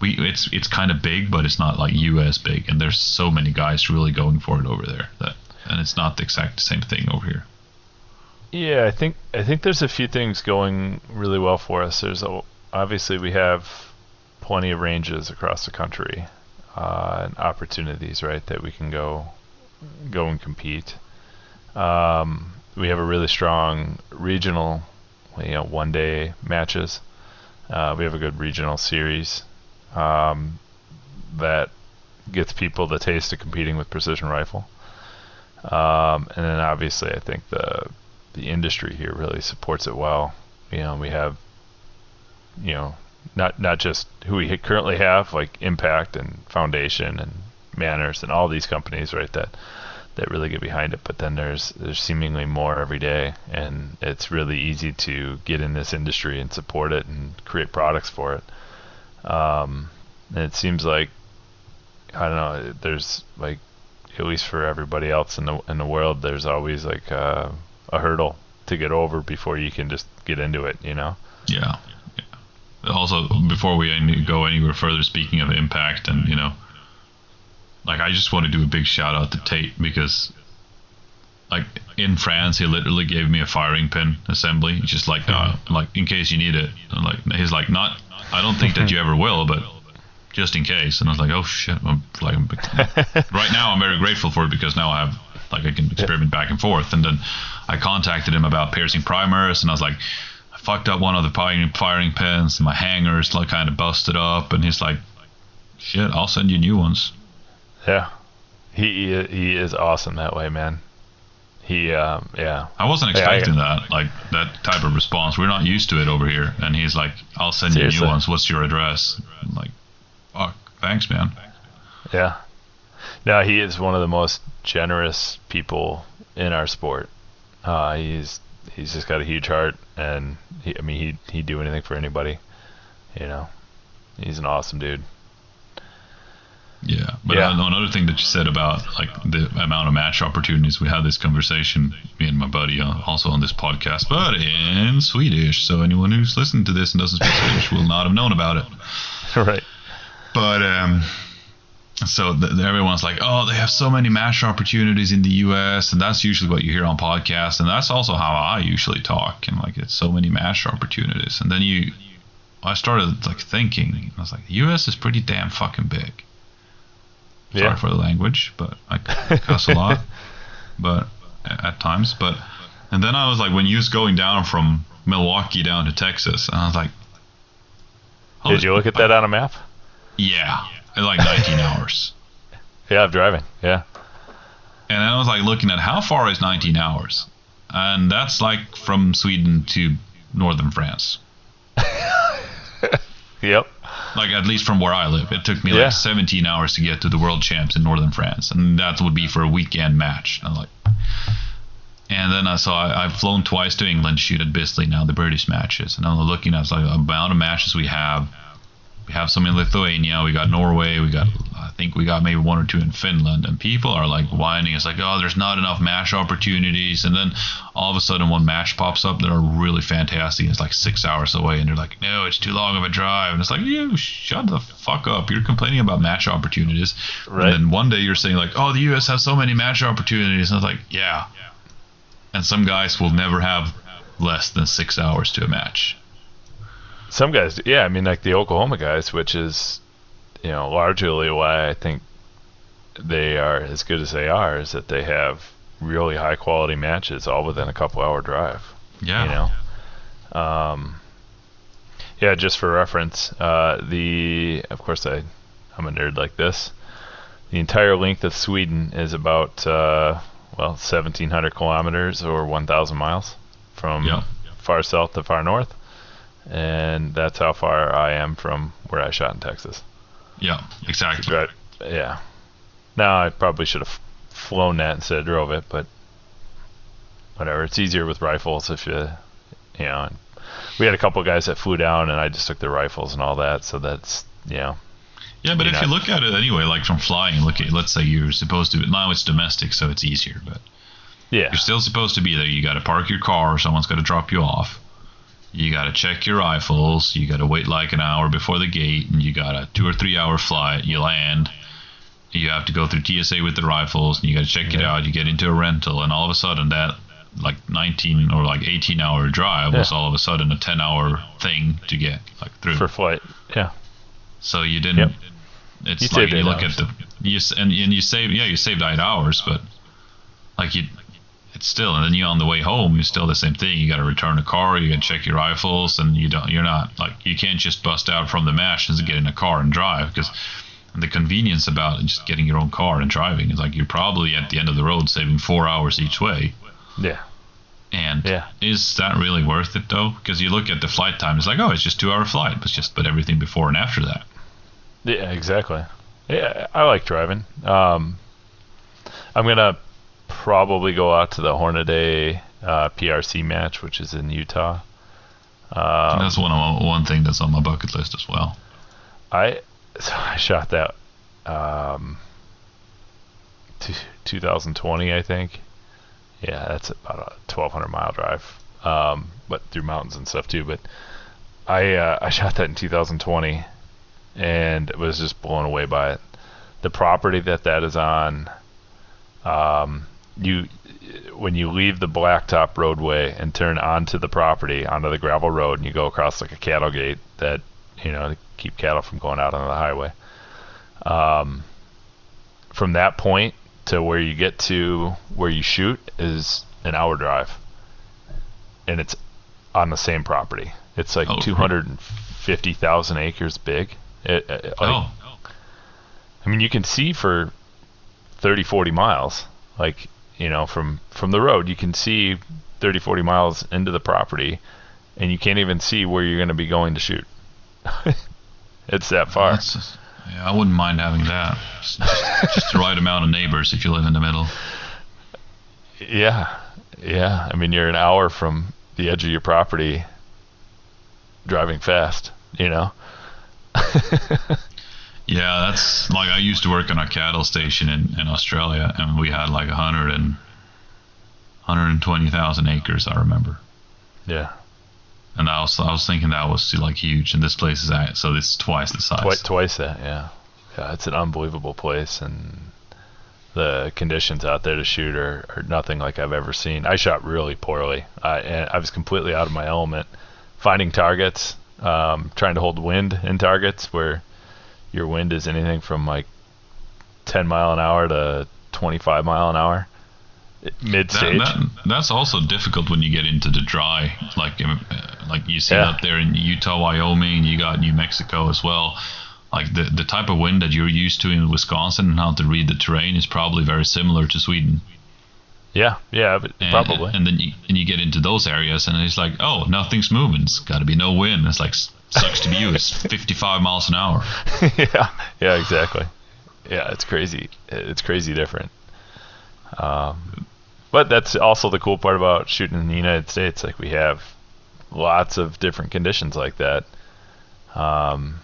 we it's it's kind of big, but it's not like US big, and there's so many guys really going for it over there that, and it's not the exact same thing over here. Yeah, I think I think there's a few things going really well for us. There's a, obviously we have plenty of ranges across the country uh, and opportunities, right, that we can go go and compete. Um, we have a really strong regional, you know, one day matches. Uh, we have a good regional series um, that gets people the taste of competing with precision rifle. Um, and then obviously, I think the the industry here really supports it well. You know, we have, you know, not not just who we currently have, like Impact and Foundation and Manners and all these companies, right? That that really get behind it. But then there's there's seemingly more every day, and it's really easy to get in this industry and support it and create products for it. Um, and it seems like I don't know. There's like at least for everybody else in the in the world, there's always like uh, a hurdle to get over before you can just get into it. You know. Yeah. yeah. Also, before we go anywhere further, speaking of impact, and you know, like I just want to do a big shout out to Tate because, like in France, he literally gave me a firing pin assembly. Just like, uh, like in case you need it. And like he's like, not. I don't think that you ever will, but just in case. And I was like, oh shit. I'm like, I'm, [laughs] right now I'm very grateful for it because now I have like I can experiment back and forth. And then I contacted him about piercing primers, and I was like, I fucked up one of the firing firing pins, and my hangers like kind of busted up. And he's like, shit, I'll send you new ones. Yeah. He he is awesome that way, man. He um yeah. I wasn't Yeah, I- expecting that, like that type of response. We're not used to it over here. And he's like, I'll send you new ones. What's your address? I'm like, fuck, thanks, man. Yeah. No, he is one of the most generous people in our sport. Uh, he's he's just got a huge heart, and he, I mean he he'd do anything for anybody. You know, he's an awesome dude. Yeah, but Yeah. uh, another thing that you said about like the amount of match opportunities, we had this conversation, me and my buddy, uh, also on this podcast, but in Swedish. So anyone who's listened to this and doesn't speak Swedish will not have known about it. [laughs] right. But um, so th- everyone's like, oh, they have so many match opportunities in the U.S., and that's usually what you hear on podcasts, and that's also how I usually talk, and like it's so many match opportunities, and then you, I started like thinking, I was like, the U.S. is pretty damn fucking big. Sorry Yeah. for the language, but I cuss a lot, [laughs] but at times, but and then I was like, when you was going down from Milwaukee down to Texas, and I was like, Did you look at that on a map? yeah, like 19 [laughs] hours. Yeah, I'm driving. Yeah. And I was like looking at how far is 19 hours? And that's like from Sweden to northern France. [laughs] Yep. Like at least from where I live. It took me Yeah. like 17 hours to get to the world champs in northern France. And that would be for a weekend match. And I'm like and then I saw I, I've flown twice to England to shoot at Bisley now, the British matches. And I'm looking at like the amount of matches we have. We have some in Lithuania, we got Norway, we got I think we got maybe one or two in Finland, and people are like whining. It's like, oh, there's not enough match opportunities, and then all of a sudden one match pops up that are really fantastic. It's like six hours away, and they're like, no, it's too long of a drive, and it's like, you shut the fuck up. You're complaining about match opportunities, Right. and then one day you're saying like, oh, the U.S. has so many match opportunities, and I was like, yeah, and some guys will never have less than six hours to a match. Some guys, yeah, I mean, like the Oklahoma guys, which is, you know, largely why I think they are as good as they are, is that they have really high quality matches all within a couple hour drive. Yeah. You know. Um, yeah, just for reference, uh, the of course I I'm a nerd like this. The entire length of Sweden is about uh, well 1,700 kilometers or 1,000 miles from Yeah. far south to far north, and that's how far I am from where I shot in Texas. Yeah, exactly. Right. Yeah. Now I probably should have flown that instead of drove it, but whatever. It's easier with rifles if you, you know. and We had a couple guys that flew down, and I just took their rifles and all that. So that's you know. Yeah, but if you look at it anyway, like from flying, look at let's say you're supposed to. Now it's domestic, so it's easier, but Yeah. you're still supposed to be there. You got to park your car, or someone's got to drop you off. You got to check your rifles. You got to wait like an hour before the gate, and you got a two or three hour flight. You land. You have to go through TSA with the rifles, and you got to check it out. You get into a rental, and all of a sudden that like 19 or like 18 hour drive was all of a sudden a 10 hour thing to get like through. For flight. Yeah. So you didn't. Yep. It's You like you look hours. at the you and and you save yeah you saved eight hours, but like you, it's still and then you on the way home it's still the same thing. You got to return the car, you got to check your rifles, and you don't you're not like you can't just bust out from the mash and get in a car and drive because the convenience about just getting your own car and driving is like you're probably at the end of the road saving four hours each way. Yeah. And Yeah. is that really worth it though? Because you look at the flight time, it's like oh it's just two hour flight, but it's just but everything before and after that. Yeah. Exactly. Yeah. I like driving. Um, I'm gonna probably go out to the Hornady uh, PRC match, which is in Utah. Um, that's one of my, one thing that's on my bucket list as well. I [laughs] so I shot that um, t- 2020, I think. Yeah, that's about a 1,200 mile drive, um, but through mountains and stuff too. But I uh, I [laughs] shot that in 2020, and was just blown away by it. The property that that is on, um, you when you leave the blacktop roadway and turn onto the property onto the gravel road, and you go across like a cattle gate that you know to keep cattle from going out on the highway. Um, from that point to where you get to where you shoot is an hour drive, and it's on the same property. It's like Oh, two hundred and fifty thousand acres big. It, it- like, oh, I mean, you can see for 30, 40 miles. Like, you know, from from the road, you can see 30, 40 miles into the property, and you can't even see where you're going to be going to shoot. [laughs] it's that far. that's- yeah, I wouldn't mind having that. Just, just the right amount of neighbors if you live in the middle. Yeah, yeah. I mean, you're an hour from the edge of your property, driving fast. You know. [laughs] Yeah, that's like I used to work on a cattle station in, in Australia, and we had like a hundred and 120,000 acres. I remember, yeah. and I was I was thinking that was like huge, and this place is at so it's twice the size. Twi- twice that, yeah. Yeah, it's an unbelievable place, and the conditions out there to shoot are, are nothing like I've ever seen. I shot really poorly. I and I was completely out of my element, finding targets, um, trying to hold wind in targets where your wind is anything from like 10 mile an hour to 25 mile an hour, mid stage. that, that's also difficult when you get into the dry, like um, uh, like you see Yeah. up there in Utah, Wyoming. You got New Mexico as well. Like the the type of wind that you're used to in Wisconsin and how to read the terrain is probably very similar to Sweden. Yeah, yeah, And, probably. And then you, and you get into those areas, and it's like, oh, nothing's moving. It's got to be no wind. It's like sucks to be you. It's [laughs] 55 miles an hour. yeah, yeah, exactly. Yeah, it's crazy. It's crazy different. Um, but that's also the cool part about shooting in the United States. Like we have lots of different conditions like that. Um,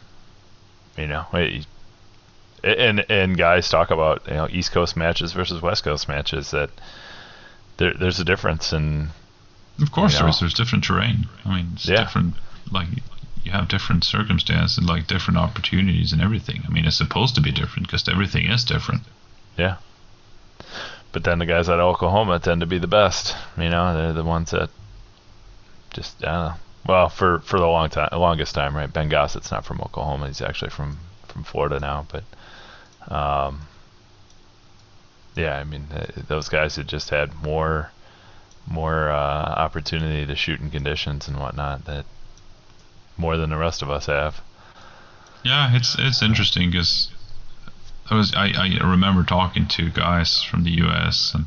you know, it- and and guys talk about you know East Coast matches versus West Coast matches. That there there's a difference in Of course, You know. there's there's different terrain. I mean, it's Yeah. different. Like you have different circumstances, like different opportunities and everything. I mean, it's supposed to be different because everything is different. Yeah. But then the guys at Oklahoma tend to be the best. You know, they're the ones that just I don't know. Well, for for the long time, longest time, right? Ben Gossett's not from Oklahoma. He's actually from from Florida now, but um, yeah, I mean, those guys had just had more more uh, opportunity to shoot in conditions and whatnot that more than the rest of us have. Yeah, it's it's interesting because I was I, I remember talking to guys from the U.S. and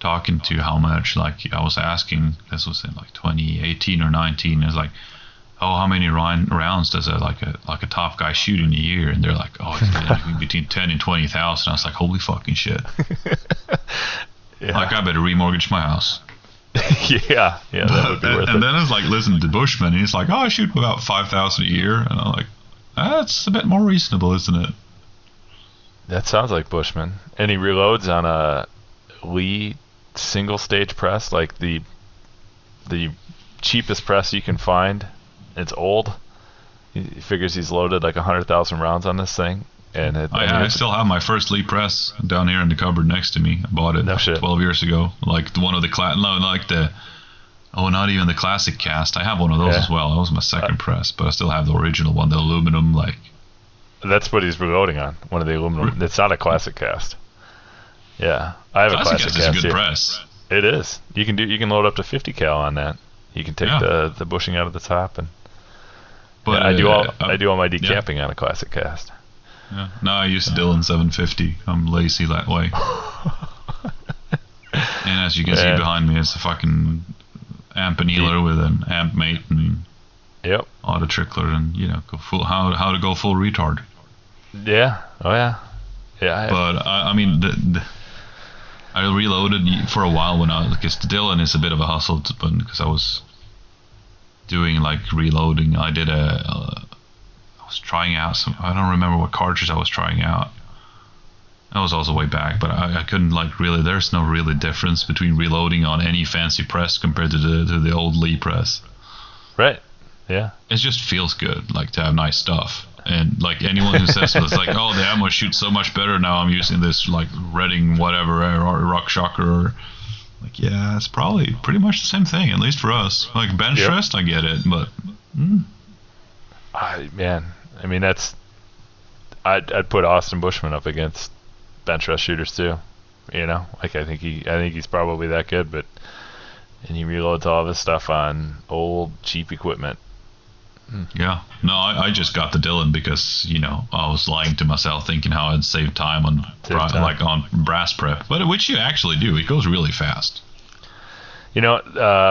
talking to how much like I was asking this was in like 2018 or 19 it's like oh how many rounds does a like a like a top guy shoot in a year and they're like oh between 10 and 20,000 I was like holy fucking shit [laughs] yeah. like I better remortgage my house [laughs] yeah yeah that would be worth and, it. then it's like listening to Buschman and he's like oh I shoot about 5,000 a year and I'm like that's a bit more reasonable isn't it that sounds like Buschman and he reloads on a Lee single stage press, like the the cheapest press you can find. It's old. He figures he's loaded like hundred thousand rounds on this thing, and it, I, I, I still have my first Lee press down here in the cupboard next to me. I bought it no twelve years ago, like the one of the cla- no, like the oh, not even the classic cast. I have one of those yeah. as well. That was my second uh, press, but I still have the original one, the aluminum like. That's what he's reloading on. One of the aluminum. It's not a classic cast. Yeah, I have classic a classic cast. Is a good press. It is. You can do. You can load up to 50 cal on that. You can take yeah. the the bushing out of the top and. But yeah, I do all uh, I do all my decapping yeah. on a classic cast. Yeah. No, I use Dillon 750. I'm lazy that way. [laughs] and as you can see behind me, it's a fucking amp annealer with an amp mate and yep auto trickler and you know go full how how to go full retard. Yeah. Oh yeah. Yeah. I but I, I mean the, the I reloaded for a while when I because Dillon is a bit of a hustle but because I was doing like reloading. I did a, was trying out some I don't remember what cartridge I was trying out. That was also way back, but I, I couldn't like really. There's no really difference between reloading on any fancy press compared to the to the old Lee press. Right. Yeah. It just feels good, like to have nice stuff. And like anyone who says it's like, oh, the ammo shoots so much better now. I'm using this like Redding whatever or Rock Chucker. Or, like, yeah, it's probably pretty much the same thing, at least for us. Like bench yep. rest, I get it, but. Mm. I man, I mean that's. I'd I'd put Austin Buschman up against bench rest shooters too. You know, like I think he I think he's probably that good, but and he reloads all of his stuff on old cheap equipment yeah. No, I, I, just got the Dillon because you know I was lying to myself, thinking how I'd save time on bra- time. like on brass prep, but which you actually do. It goes really fast. You know,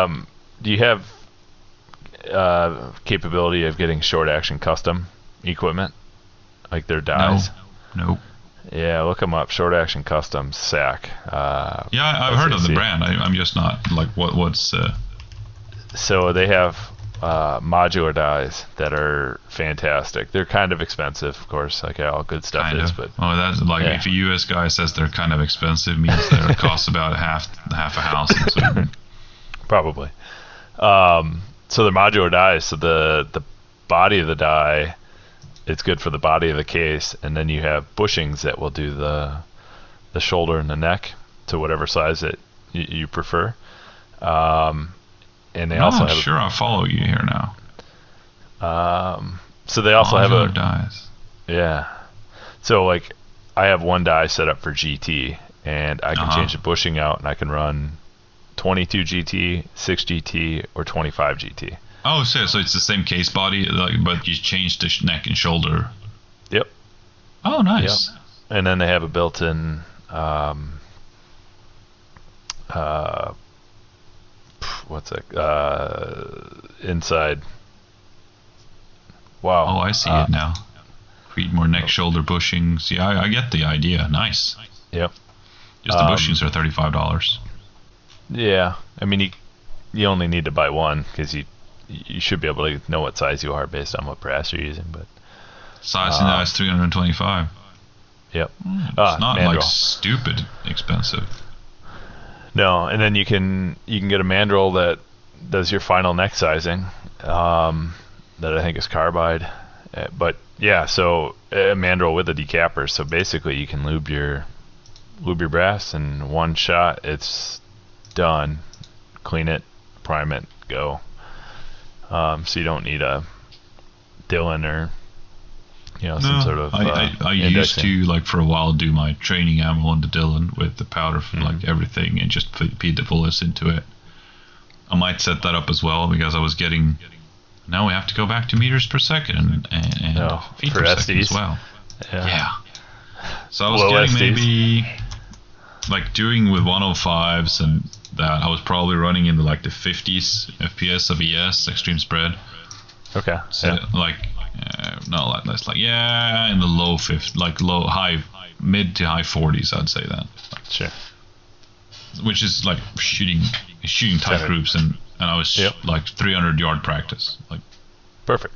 um, do you have uh, capability of getting short action custom equipment, like their dies? No. Nope. Yeah, look them up. Short action custom SAC. Uh, yeah, I've heard of the brand. I, am just not like what what's. Uh... So they have uh, modular dies that are fantastic. They're kind of expensive, of course, like all good stuff kind is. Of. But oh, that's like yeah. if a U.S. guy says they're kind of expensive, means they cost about half half a house. [laughs] Probably. Um, so they're modular dies. So the the body of the die, it's good for the body of the case, and then you have bushings that will do the the shoulder and the neck to whatever size that y- you prefer. Um, and they also have sure I follow you here now. Um, so they also have a dies. Yeah. So like, I have one die set up for GT, and I can uh-huh. change the bushing out, and I can run 22 GT, 6 GT, or 25 GT. Oh, so so it's the same case body, like, but you change the neck and shoulder. Yep. Oh, nice. Yep. And then they have a built-in um, uh, what's it? Uh, inside. Wow. Oh, I see uh, it now. Create more neck, shoulder bushings. Yeah, I, I get the idea. Nice. Yep. Just the um, bushings are thirty-five dollars. Yeah, I mean you you only need to buy one because you you should be able to know what size you are based on what brass you're using. But size uh, now is three hundred twenty-five. Yep. Mm, it's uh, not mandrel. like stupid expensive. No, and then you can you can get a mandrel that does your final neck sizing. Um, that I think is carbide, uh, but yeah, so a mandrel with a decapper. So basically, you can lube your lube your brass in one shot. It's done. Clean it, prime it, go. Um, so you don't need a Dillon or you know some sort of. I, uh, I, I used to like for a while do my training ammo on the Dillon with the powder from like Mm-hmm. everything and just feed the bullets into it. I might set that up as well because I was getting. Now we have to go back to meters per second and, and, Oh, feet for per second as well. Yeah. Yeah. So I was Low getting SDs? maybe like doing with 105s and that I was probably running in the like the 50s FPS of ES extreme spread. Okay. So yeah. like uh, no like less like yeah in the low fifth like low high mid to high 40s I'd say that Sure. which is like shooting shooting tight groups and and I was Yep. like 300 yard practice like Perfect.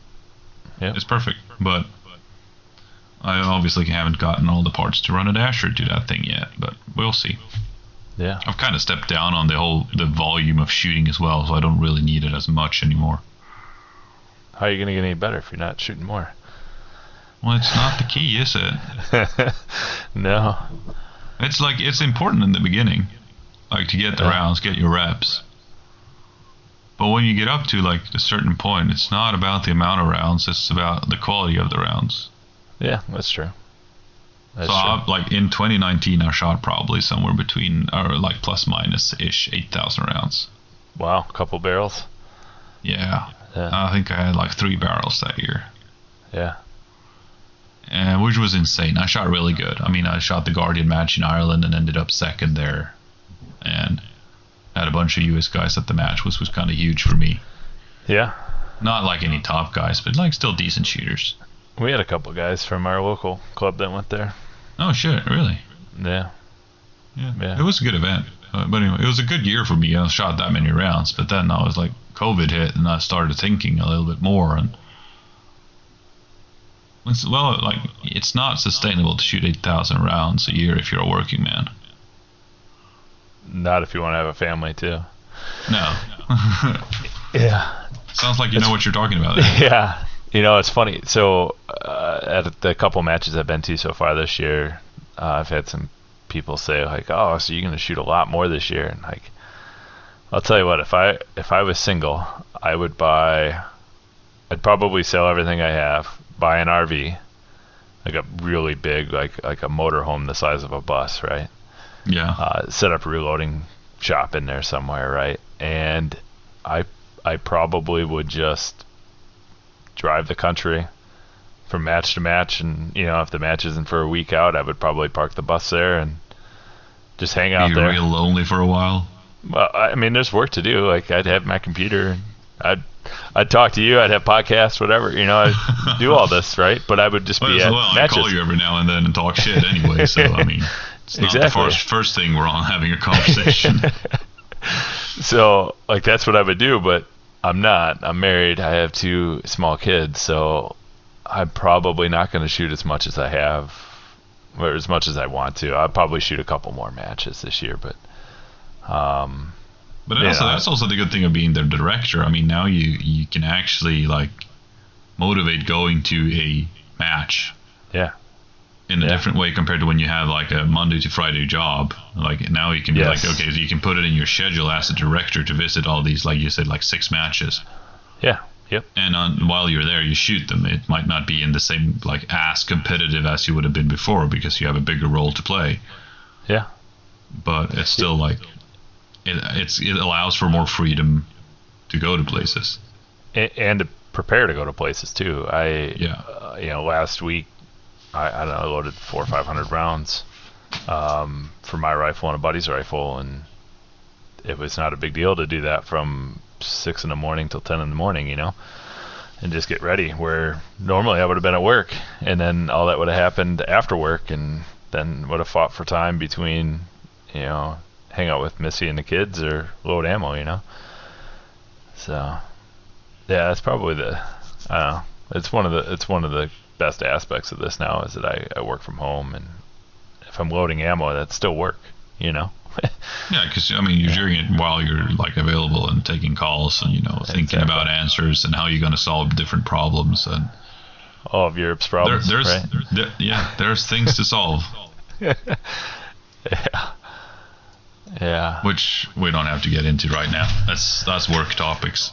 Yeah. it's perfect but I obviously haven't gotten all the parts to run a dasher to that thing yet but we'll see Yeah. I've kind of stepped down on the whole the volume of shooting as well so I don't really need it as much anymore How are you gonna get any better if you're not shooting more? well it's not the key is it [laughs] no. It's like it's important in the beginning, like to get the Yeah. rounds, get your reps. But when you get up to like a certain point, it's not about the amount of rounds; it's about the quality of the rounds. Yeah, that's true. That's so. I, uh, like in 2019, I shot probably somewhere between or like plus minus ish 8,000 rounds. wow, a couple barrels. Yeah, Yeah. I think I had like three barrels that year, yeah. and which was insane. I shot really good. I mean, I shot the Guardian match in Ireland and ended up second there, and had a bunch of US guys at the match, which was kind of huge for me. Yeah. Not like any top guys, but like still decent shooters. We had a couple guys from our local club that went there. Oh shit, really? Yeah. Yeah. Yeah. It was a good event. Uh, but anyway, it was a good year for me. I shot that many rounds, but then I was like COVID hit, and I started thinking a little bit more. And it's, well, like it's not sustainable to shoot eight thousand rounds a year if you're a working man. Not if you want to have a family too. No. [laughs] Yeah. Sounds like you know what you're talking about. [laughs] yeah. You know, it's funny. So, uh, at the couple matches I've been to so far this year, uh, I've had some people say like, "Oh, so you're gonna shoot a lot more this year?" And like, I'll tell you what. If I if I was single, I would buy. I'd probably sell everything I have, buy an RV, like a really big, like like a motorhome the size of a bus, right? Yeah. uh, set up a reloading shop in there somewhere, right? And I I probably would just drive the country from match to match, and you know if the match isn't for a week out, I would probably park the bus there and just hang out Be there. real lonely for a while. Well, I mean, there's work to do. Like I'd have my computer, and I'd I'd talk to you, I'd have podcasts, whatever. You know, I'd do all this, [laughs] right? But I would just Well, be at well, I matches. call you every now and then and talk shit anyway. So I [laughs] mean, it's not the first first thing we're on having a conversation. [laughs] so like that's what I would do, but I'm not. I'm married. I have two small kids, so I'm probably not going to shoot as much as I have, or as much as I want to. I'll probably shoot a couple more matches this year, but um, But also, that's also the good thing of being the director. I mean, now you you can actually like motivate going to a match yeah, in a Yeah. different way compared to when you have like a Monday to Friday job. Like now you can be Yes. like, okay, so you can put it in your schedule as a director to visit all these, like you said, like six matches. yeah, yep, And on, while you're there, you shoot them. It might not be in the same like as competitive as you would have been before because you have a bigger role to play. yeah, But it's still like it, it's it allows for more freedom to go to places. A- and to prepare to go to places too. I Yeah. uh, you know last week I, I don't know I loaded four or five hundred rounds um, for my rifle and a buddy's rifle, and it was not a big deal to do that from six in the morning till ten in the morning, you know, and just get ready. Where normally I would have been at work, and then all that would have happened after work, and then would have fought for time between, you know, hang out with Missy and the kids or load ammo, you know. So, yeah, that's probably the. I don't know. It's one of the. It's one of the best aspects of this now is that I, I work from home, and if I'm loading ammo, that's still work, you know. [laughs] Yeah, because I mean, you're doing it while you're like available and taking calls and you know thinking Exactly. about answers and how you're going to solve different problems and All of Europe's there, problems, there's right? there- yeah there's things to solve [laughs] yeah. Yeah. which we don't have to get into right now. That's that's work topics.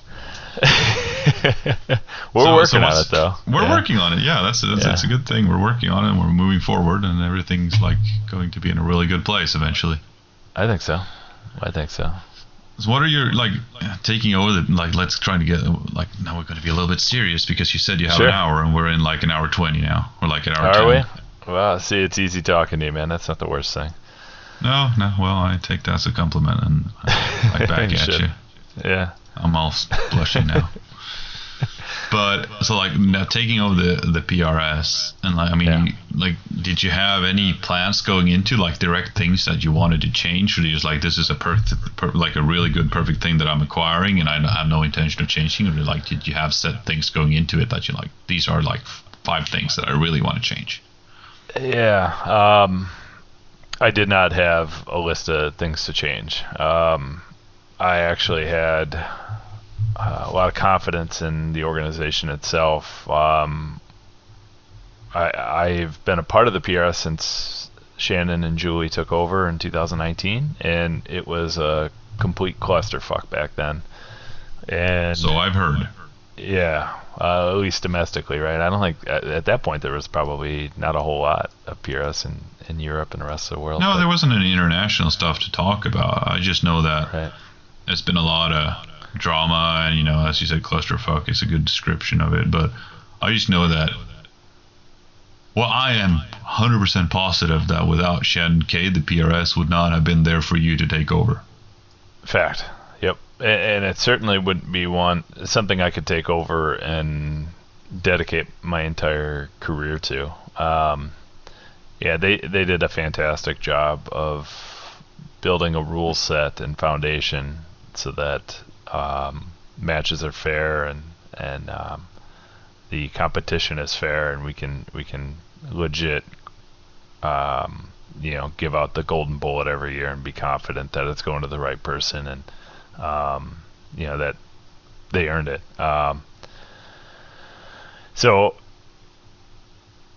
[laughs] we're So- working so on it though. We're Yeah. working on it. Yeah, that's that's, that's a good thing. We're working on it. and We're moving forward, and everything's like going to be in a really good place eventually. I think so. I think so. So what are your like taking over the like? Let's try to get like now we're going to be a little bit serious because you said you have Sure. an hour and we're in like an hour twenty now, or like an hour. Are 10. we? Well, see, it's easy talking to you, man. That's not the worst thing. No, no. Well, I take that as a compliment and I back [laughs] You at you. Yeah. I'm all blushing now. [laughs] But so like now taking over the the PRS and like I mean Yeah. like did you have any plans going into like direct things that you wanted to change or you just like this is a perfect per, like a really good perfect thing that I'm acquiring and I have no intention of changing or like did you have set things going into it that you like these are like five things that I really want to change. Yeah. Um, I did not have a list of things to change. Um, I actually had uh, a lot of confidence in the organization itself. Um, I, I've been a part of the PRS since Shannon and Julie took over in 2019, and it was a complete clusterfuck back then. And So I've heard. yeah, uh, at least domestically, right? I don't think at, at that point there was probably not a whole lot of PRS in, in Europe and the rest of the world. No, there wasn't any international stuff to talk about. I just know that Right. There's been a lot of drama and you know as you said clusterfuck is a good description of it but i just know that well i am 100% positive that without Shannon Kay the prs would not have been there for you to take over Fact. Yep. And it certainly wouldn't be one something I could take over and dedicate my entire career to. Um, yeah, they they did a fantastic job of building a rule set and foundation so that um, matches are fair and and um, the competition is fair and we can we can legit um, you know give out the golden bullet every year and be confident that it's going to the right person and um, you know that they earned it. Um, so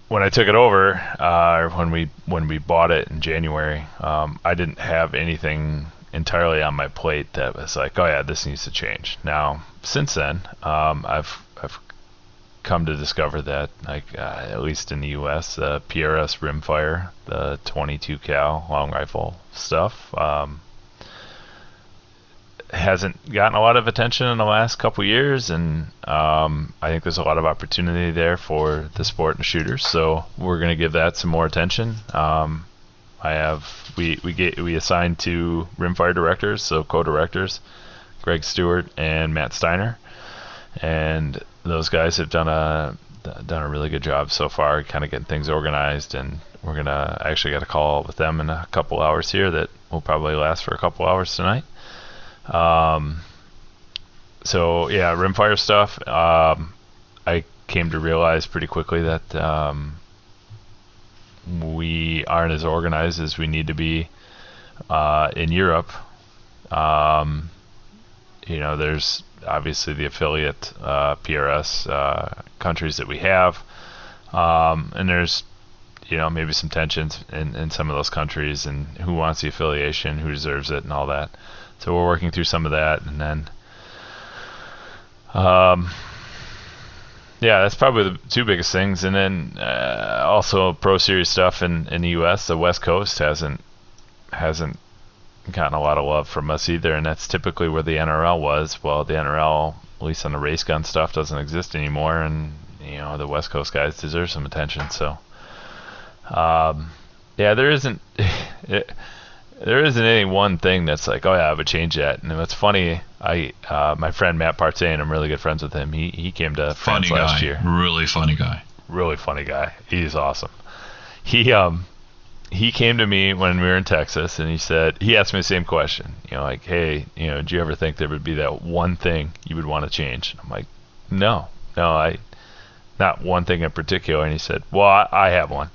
when I took it over, uh, when we when we bought it in January, um, I didn't have anything entirely on my plate that was like, oh yeah, this needs to change. Now since then, um, I've I've come to discover that, like uh, at least in the U.S., uh, PRS Rimfire, the 22 cal long rifle stuff, um, hasn't gotten a lot of attention in the last couple years, and um, I think there's a lot of opportunity there for the sport and shooters. So we're going to give that some more attention. Um, I have we we get we assigned two Rimfire directors, so co-directors, Greg Stewart and Matt Steiner, and those guys have done a done a really good job so far, kind of getting things organized. And we're gonna I actually got a call with them in a couple hours here that will probably last for a couple hours tonight. Um, so yeah, rimfire stuff. Um, I came to realize pretty quickly that um, we aren't as organized as we need to be uh, in Europe. Um, you know, there's obviously the affiliate uh, PRS uh, countries that we have, um, and there's you know maybe some tensions in, in some of those countries and who wants the affiliation, who deserves it, and all that. So we're working through some of that, and then, um, yeah, that's probably the two biggest things. And then uh, also pro series stuff in, in the U.S. The West Coast hasn't hasn't gotten a lot of love from us either, and that's typically where the NRL was. Well, the NRL, at least on the race gun stuff, doesn't exist anymore, and you know the West Coast guys deserve some attention. So, um, yeah, there isn't. [laughs] It, there isn't any one thing that's like, oh yeah, I would change that. And what's funny, I uh, my friend Matt Partain, I'm really good friends with him. He he came to funny France last guy year. really funny guy Really funny guy. He's awesome. He um he came to me when we were in Texas and he said he asked me the same question. You know, like, hey, you know, do you ever think there would be that one thing you would want to change? I'm like, no, no, I not one thing in particular. And he said, well, I, I have one.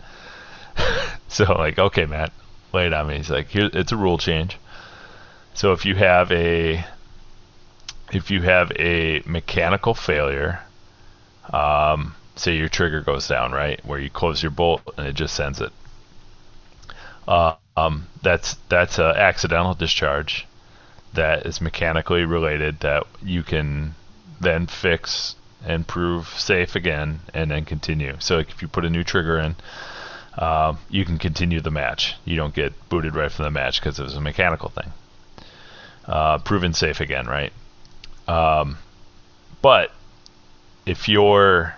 [laughs] so like, okay, Matt, lay it on me. He's like, here, it's a rule change. So if you have a if you have a mechanical failure, um, say your trigger goes down, right, where you close your bolt and it just sends it. Uh, um, that's that's an accidental discharge that is mechanically related that you can then fix and prove safe again, and then continue. So if you put a new trigger in, uh, you can continue the match. You don't get booted right from the match because it was a mechanical thing. Uh, proven safe again, right? Um, but if you're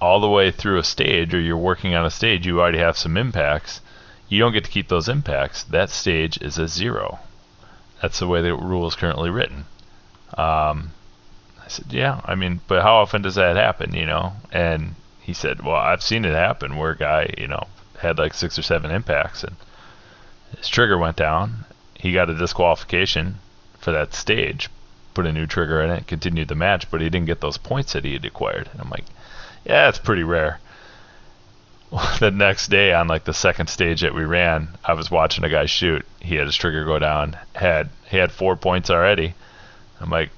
all the way through a stage or you're working on a stage, you already have some impacts. You don't get to keep those impacts. That stage is a zero. That's the way the rule is currently written. Um, I said, yeah, I mean, but how often does that happen, you know? And he said, well, I've seen it happen where a guy, you know, had like six or seven impacts and his trigger went down. He got a disqualification for that stage, put a new trigger in it, continued the match, but he didn't get those points that he had acquired. And I'm like, yeah, it's pretty rare. [laughs] the next day on like the second stage that we ran, I was watching a guy shoot. He had his trigger go down. Had he had four points already. I'm like,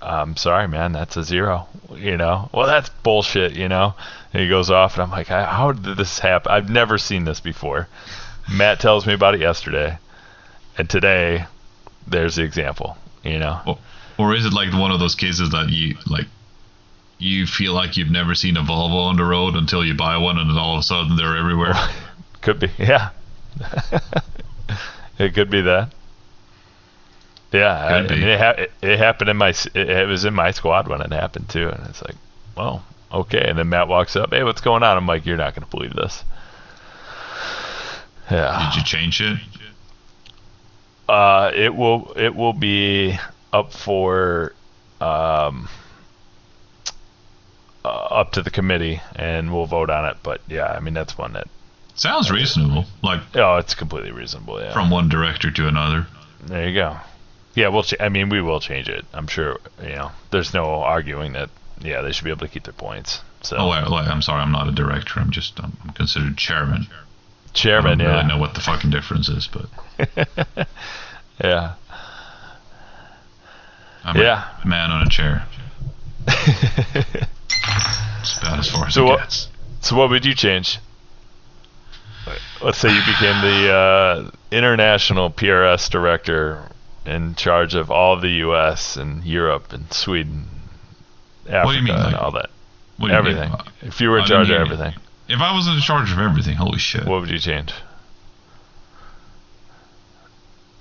I'm sorry, man, that's a zero. You know, well, that's bullshit. You know, and he goes off, and I'm like, how did this happen? I've never seen this before. Matt tells me about it yesterday, and today, there's the example. You know, or, or is it like one of those cases that you like? You feel like you've never seen a Volvo on the road until you buy one, and then all of a sudden they're everywhere. [laughs] could be, yeah. [laughs] it could be that. Yeah, I, I mean, it, ha- it, it, happened in my it, it, was in my squad when it happened too, and it's like, well, okay. And then Matt walks up, hey, what's going on? I'm like, you're not gonna believe this. Yeah. Did you change it? Uh, it will it will be up for um uh, up to the committee, and we'll vote on it. But yeah, I mean that's one that sounds reasonable. Like oh, it's completely reasonable. Yeah. From one director to another. There you go. Yeah, we'll. Ch- I mean, we will change it. I'm sure. You know, there's no arguing that. Yeah, they should be able to keep their points. So. Oh, well, I'm sorry. I'm not a director. I'm just. I'm considered chairman. Chairman. I don't yeah. really know what the fucking difference is, but. [laughs] yeah. I'm yeah. a man on a chair. [laughs] it's about as far as so it what, gets. So what would you change? Let's say you became the uh, international PRS director in charge of all the U.S. and Europe and Sweden, Africa, what do you mean, and all that. everything. Mean? If you were in charge of everything. If I was in charge of everything, holy shit. What would you change?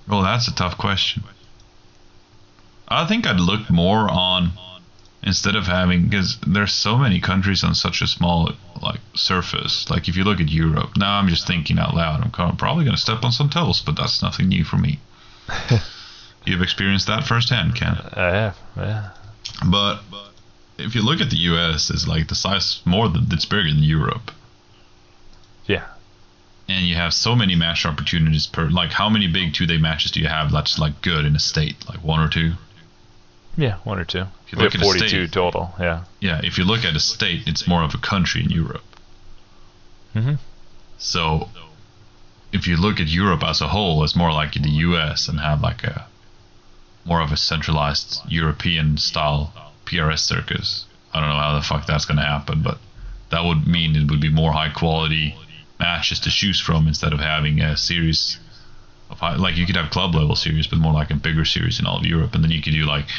Well, that's a tough question. I think I'd look more on instead of having because there's so many countries on such a small like surface. Like if you look at Europe, now I'm just thinking out loud. I'm probably going to step on some toes, but that's nothing new for me. [laughs] You've experienced that firsthand, Ken. Uh, I have, yeah. But if you look at the U.S., it's like the size more than it's bigger than Europe. Yeah. And you have so many match opportunities per. Like, how many big two-day matches do you have that's like good in a state? Like one or two. Yeah, one or two. If you look at 42 state, total. Yeah. Yeah, if you look at a state, it's more of a country in Europe. Mhm. So, if you look at Europe as a whole, it's more like the U.S. and have like a more of a centralized European style PRS circus. I don't know how the fuck that's gonna happen, but that would mean it would be more high quality matches to choose from instead of having a series of high, like you could have club level series, but more like a bigger series in all of Europe, and then you could do like like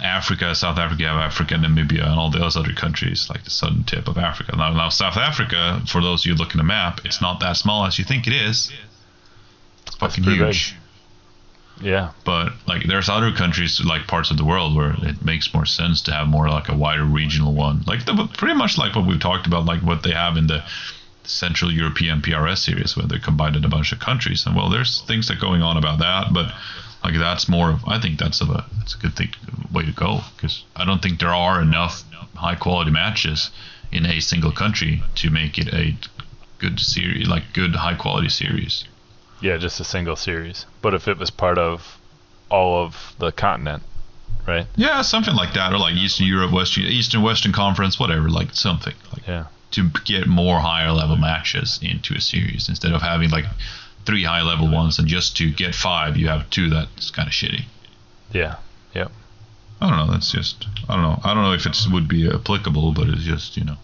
Africa, South Africa, Africa, Namibia, and all those other countries, like the southern tip of Africa. Now, now South Africa, for those of you looking at the map, it's not that small as you think it is. It's fucking huge. Big. Yeah. But like there's other countries like parts of the world where it makes more sense to have more like a wider regional one. Like the, pretty much like what we've talked about like what they have in the Central European PRS series where they combined a bunch of countries. And well there's things that are going on about that, but like that's more of I think that's of a that's a good thing way to go because I don't think there are enough high quality matches in a single country to make it a good series like good high quality series. Yeah, just a single series. But if it was part of all of the continent, right? Yeah, something like that, or like Eastern Europe, Western Eastern Western Conference, whatever, like something. Like yeah. To get more higher level matches into a series instead of having like three high level ones and just to get five, you have two that's kind of shitty. Yeah. Yep. I don't know. That's just I don't know. I don't know if it would be applicable, but it's just you know.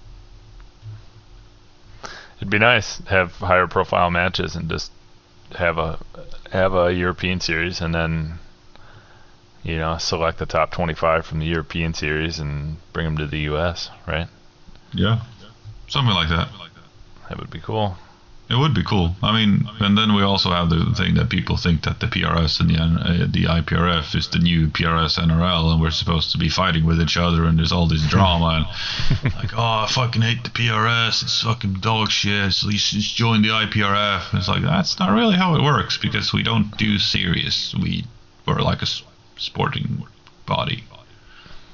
It'd be nice to have higher profile matches and just have a have a European series and then You know, select the top 25 from the European series and bring them to the U.S. Right? Yeah, something like that. That would be cool. It would be cool. I mean, and then we also have the thing that people think that the PRS and the uh, the IPRF is the new PRS NRL, and we're supposed to be fighting with each other, and there's all this drama, and [laughs] like, oh, I fucking hate the PRS, it's fucking dog shit. So you should just join the IPRF. And it's like that's not really how it works because we don't do serious. We we're like a sporting body.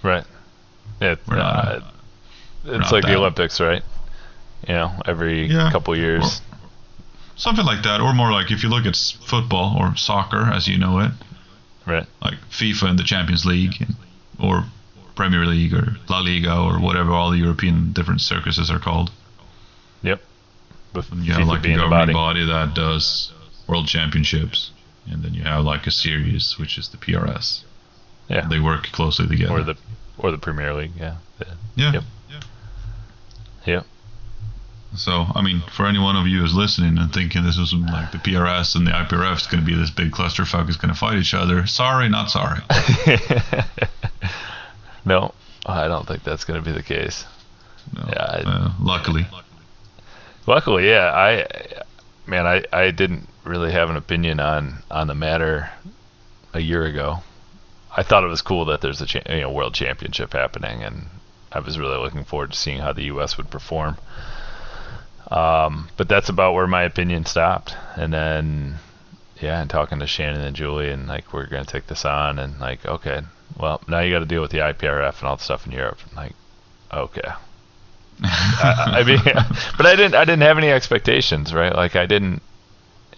Right. It, We're not- uh, it's not like the. Olympics, right? You know, every Yeah. couple years. Something like that, or more like if you look at football or soccer as you know it, Right. like FIFA and the Champions League, or Premier League or La Liga or whatever all the European different circuses are called. Yep. With You have like a governing body. body that does world championships, and then you have like a series which is the PRS. Yeah. They work closely together. Or the or the Premier League. Yeah. Yeah. yeah. Yep. So I mean, for any one of you who's listening and thinking this is like the PRS and the IPRF is going to be this big clusterfuck is going to fight each other, sorry, not sorry. [laughs] no, I don't think that's going to be the case. No. Yeah, I- uh, luckily. Luckily, yeah, I man, I, I didn't really have an opinion on on the matter a year ago. I thought it was cool that there's a cha- you know world championship happening, and I was really looking forward to seeing how the U.S. would perform. Um, but that's about where my opinion stopped. And then, yeah, and talking to Shannon and Julie, and like we're gonna take this on, and like okay, well now you got to deal with the IPRF and all the stuff in Europe. Like, okay, I, I mean, [laughs] but I didn't. I didn't have any expectations, right? Like I didn't,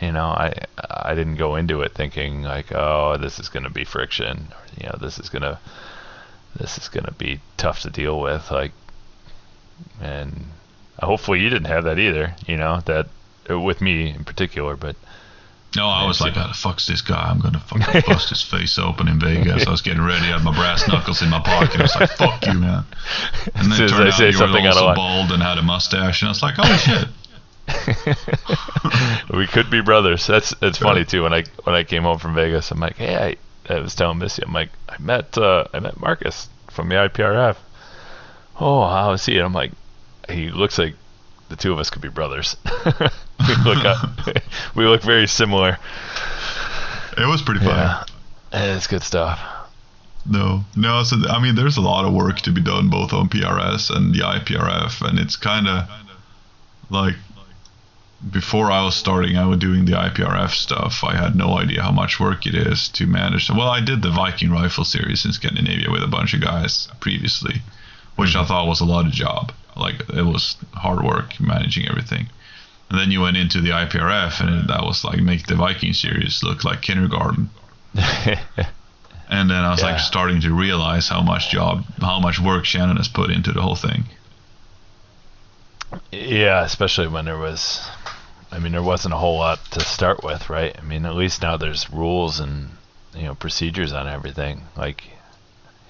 you know, I I didn't go into it thinking like, oh, this is gonna be friction, or you know, this is gonna this is gonna be tough to deal with, like, and hopefully you didn't have that either, you know, that uh, with me in particular, but No, I was like, see. oh, fuck's this guy. I'm going to fucking [laughs] bust his face open in Vegas. I was getting ready. I had my brass knuckles in my pocket. I was like, fuck you, man. And then it turned out you were also bald and had a mustache. And I was like, oh, shit. [laughs] we could be brothers. That's it's funny too. When I when I came home from Vegas, I'm like, hey, I, I was telling Missy, I'm like, I met uh, I met Marcus from the IPRF. Oh, how is he? And I'm like, he looks like the two of us could be brothers. [laughs] we look up, [laughs] we look very similar. It was pretty funny. Yeah, it's good stuff. No, no. So I mean, there's a lot of work to be done both on PRS and the IPRF, and it's kind of like before I was starting, I was doing the IPRF stuff. I had no idea how much work it is to manage. Well, I did the Viking rifle series in Scandinavia with a bunch of guys previously, which mm-hmm. I thought was a lot of job. Like it was hard work managing everything. And then you went into the IPRF, and that was like make the Viking series look like kindergarten. [laughs] And then I was Yeah. like starting to realize how much job, how much work Shannon has put into the whole thing. yeah, especially when there was, I mean, there wasn't a whole lot to start with, right? I mean, at least now there's rules and you know procedures on everything. Like,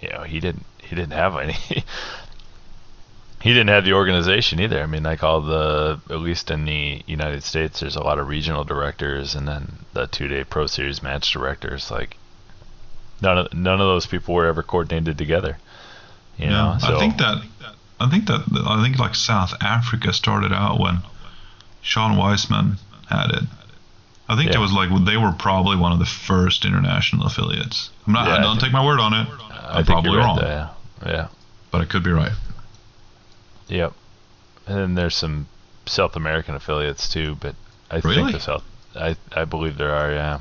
you know, he didn't he didn't have any. [laughs] he didn't have the organization either. I mean, like all the at least in the United States, there's a lot of regional directors and then the two-day Pro Series match directors. Like, none of none of those people were ever coordinated together. You know, Yeah, so I think that, I think that, I think like South Africa started out when Sean Weisman had it. I think Yeah. it was like they were probably one of the first international affiliates. I'm not. Yeah, I don't think- take my word on it. I I'm think probably you're right wrong, there, yeah. yeah. but I could be right. Yep. And then there's some South American affiliates too, but I Really? think the South I I believe there are, yeah.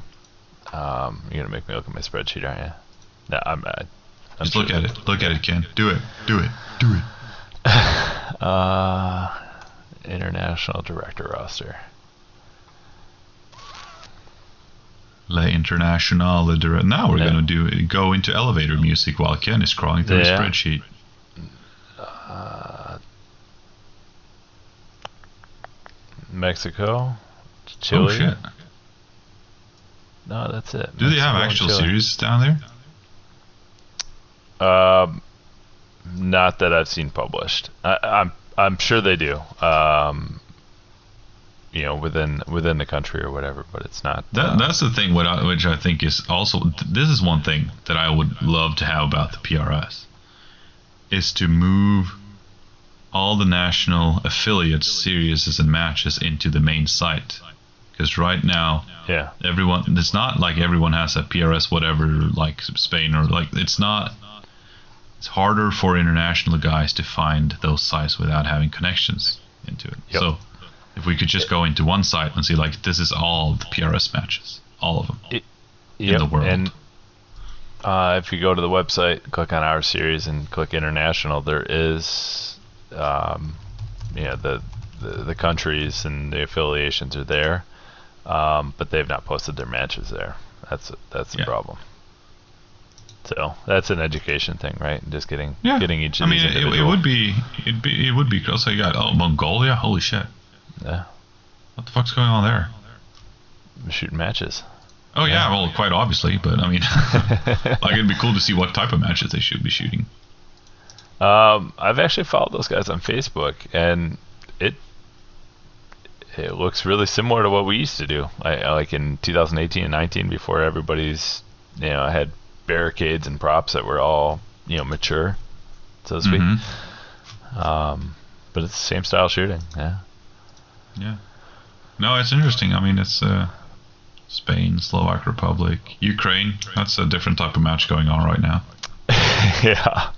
Um, you're gonna make me look at my spreadsheet, aren't you? No, I'm not. I'm Just sure look at it. Look at it, Ken. Do it. Do it. Do it. [laughs] Uh, international director roster. Le Internationale Direct. Now we're Yeah. gonna do go into elevator music while Ken is scrolling through his Yeah. spreadsheet. Uh, Mexico, Chile. Oh shit! No, that's it. Do they have actual Chile. series down there? Um, not that I've seen published. I, I'm I'm sure they do. Um, you know within within the country or whatever. But it's not. That, uh, that's the thing, what I, which I think is also this is one thing that I would love to have about the PRS, is to move all the national affiliates, series, and matches into the main site. Because right now, yeah. everyone it's not like everyone has a PRS whatever like Spain or like it's not. It's harder for international guys to find those sites without having connections into it. Yep. So if we could just go into one site and see like this is all the PRS matches, all of them. Yep. the world. And uh, if you go to the website, click on our series and click international, there is, um, know the, the the countries and the affiliations are there, um, but they've not posted their matches there. That's that's the Yeah. problem. So that's an education thing, right? Just getting Yeah. getting each I mean, it, it would be, it'd be, it would be. Also, you got oh Mongolia. Holy shit! yeah, What the fuck's going on there? shooting matches. Oh yeah, Yeah. well, quite obviously, but I mean, [laughs] like it'd be cool to see what type of matches they should be shooting. Um, I've actually followed those guys on Facebook, and it it looks really similar to what we used to do. I, I like in 2018 and 19, before everybody's you know had barricades and props that were all you know mature, so to speak. Mhm. Um, but it's the same style shooting. Yeah. Yeah. No, it's interesting. I mean, it's uh, Spain, Slovak Republic, Ukraine. That's a different type of match going on right now. [laughs] yeah.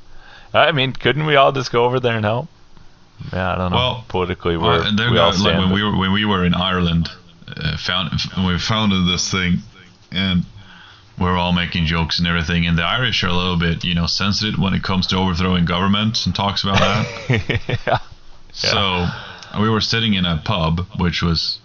I mean, couldn't we all just go over there and help? Yeah, I don't know. Well, Politically, we're, Uh, we got- all like when we were when we were in Ireland, uh, found we founded this thing, and we're all making jokes and everything. And the Irish are a little bit, you know, sensitive when it comes to overthrowing governments and talks about that. [laughs] yeah. So we were sitting in a pub, which was,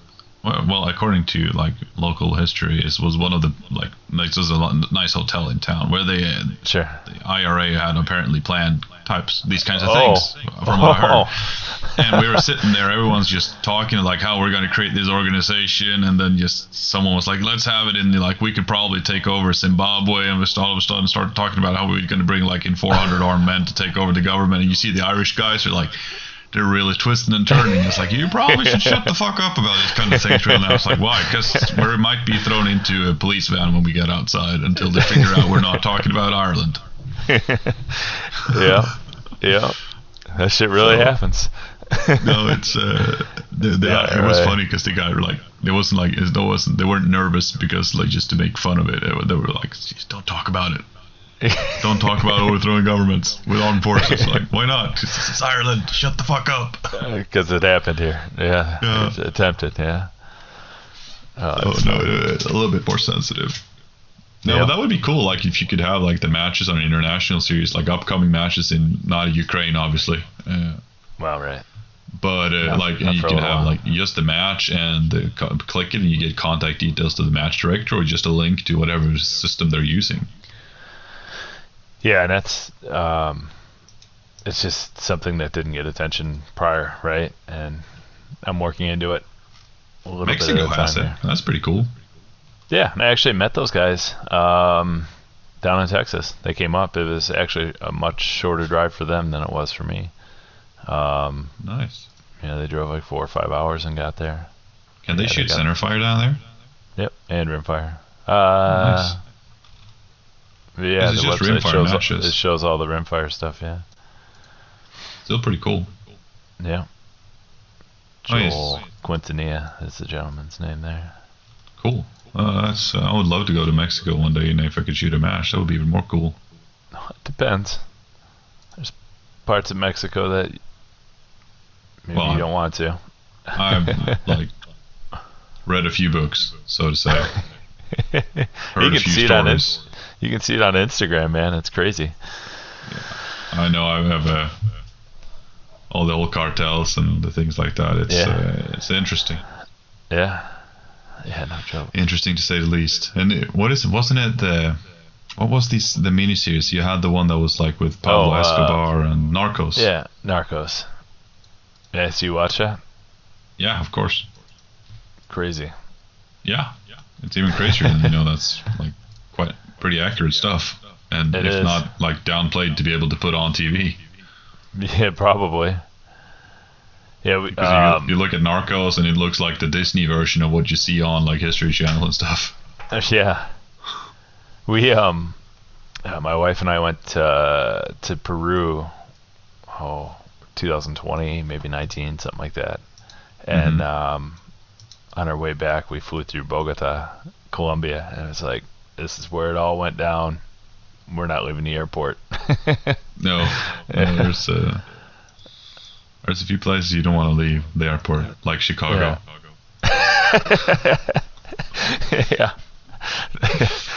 well, according to like local history, is was one of the like this was a nice hotel in town where they Sure. the IRA had apparently planned types these kinds of Oh. things from what I heard. Oh. and we were sitting there, everyone's just talking like how we're going to create this organization, and then just someone was like, "Let's have it in the like we could probably take over Zimbabwe," and we all of a sudden started talking about how we were going to bring like in 400 armed men to take over the government, and you see the Irish guys are like. They're really twisting and turning. It's like you probably should [laughs] shut the fuck up about these kind of things right now. It's like why? Because we might be thrown into a police van when we get outside until they figure out we're not talking about Ireland. [laughs] yeah, yeah. That shit really So- happens. [laughs] no, it's uh, Yeah, it was right. funny because the guy were like, it wasn't like it wasn't they weren't nervous because like just to make fun of it. They were, they were like, don't talk about it. [laughs] Don't talk about overthrowing governments with armed forces. [laughs] Like, why not? It's, it's Ireland. Shut the fuck up. [laughs] Because it happened here. Yeah. Yeah. It's attempted. Yeah. Oh, Oh no, a little bit more sensitive. No, Yeah. that would be cool. Like if you could have like the matches on an international series, like upcoming matches in not Ukraine, obviously. Uh, Well, right. But uh, Not- like you can have like just the match and the click it and you get contact details to the match director or just a link to whatever system they're using. Yeah, and that's um, it's just something that didn't get attention prior, right? And I'm working into it a little bit Mexico at a time. That's pretty cool. Yeah, and I actually met those guys um, down in Texas. They came up. It was actually a much shorter drive for them than it was for me. Um, Nice. you know, they drove like four or five hours and got there. Can they Yeah, shoot got- center fire down there? Yep, and rimfire. Uh, nice. Yeah, This the just website shows, matches. it shows all the rimfire stuff. Yeah, Still pretty cool. yeah. Joel Quintanilla is the gentleman's name there. Cool. Uh, that's. Uh, I would love to go to Mexico one day, and if I could shoot a match, that would be even more cool. It [laughs] depends. There's parts of Mexico that maybe Well, you don't want to. I've [laughs] like read a few books, so to say. [laughs] you can few see it on it. stories. You can see it on Instagram, man. It's crazy. I know I have uh, all the old cartels and the things like that. It's Yeah. uh, it's interesting, Yeah. Yeah, no joke. interesting to say the least. And it, what is wasn't it the what was this the miniseries? You had the one that was like with Pablo Oh, uh, Escobar and Narcos. Yeah, Narcos. Yeah, so you watch that? yeah, of course. Crazy. Yeah, Yeah, it's even crazier than you know. That's like quite pretty accurate stuff, and It if is. not like downplayed to be able to put on TV. [laughs] Yeah, probably. Yeah, we, Because um, you, you look at Narcos and it looks like the Disney version of what you see on like History Channel and stuff. [laughs] yeah. We um, uh, my wife and I went to to Peru. Oh, 2020, maybe 19, something like that. And Mhm. um, on our way back, we flew through Bogota, Colombia, and it's like this is where it all went down. We're not leaving the airport. [laughs] No, no there's uh, there's a few places you don't want to leave the airport, like Chicago. [laughs] yeah.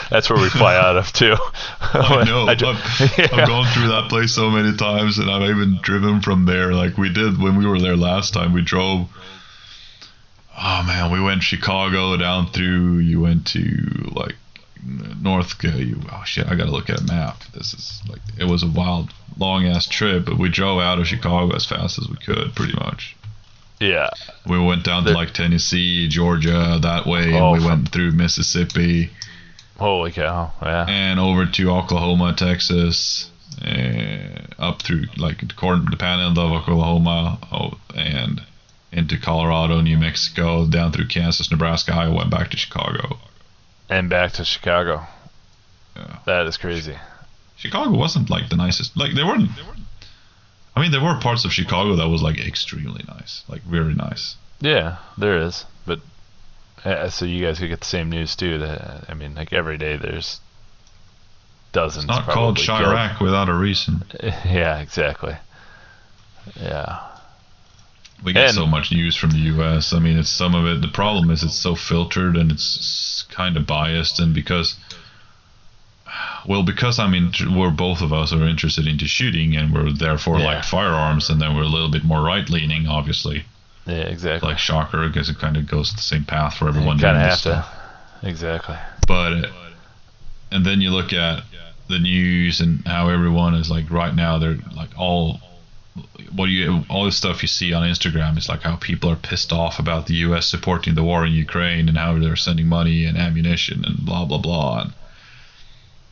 That's where we fly out of too. [laughs] I know. I I've Yeah. gone through that place so many times, and I've even driven from there. Like we did when we were there last time. We drove. Oh man, we went Chicago down through. You went to like North. You, oh shit, I gotta look at a map. This is like it was a wild, long ass trip, but we drove out of Chicago as fast as we could, pretty much. Yeah. We went down to like Tennessee, Georgia, that way, Oh, and we from- went through Mississippi Holy cow. Yeah. and over to Oklahoma, Texas, up through like the, the panhandle of Oklahoma, oh, and into Colorado, New Mexico, down through Kansas, Nebraska, Iowa, and back to Chicago. And back to Chicago. Yeah. That is crazy. Chicago wasn't like the nicest. Like they weren't. They weren't I mean, there were parts of Chicago that was like extremely nice, like very nice. Yeah, there is. But uh, so you guys could get the same news too. That I mean, like every day there's dozens. It's not called probably killed. Chiraq without a reason. [laughs] Yeah, exactly. Yeah. We get And- so much news from the U.S. I mean, it's some of it. The problem is it's so filtered and it's kind of biased, and because, well, because I mean, we're both of us are interested into shooting, and we're therefore Yeah. like firearms, and then we're a little bit more right leaning, obviously, Yeah, exactly. like Shocker, because it kind of goes the same path for everyone. you kind of have this to. Exactly. But, and then you look at the news and how everyone is like right now they're like all what you all the stuff you see on Instagram is like how people are pissed off about the U.S. supporting the war in Ukraine and how they're sending money and ammunition and blah blah blah and,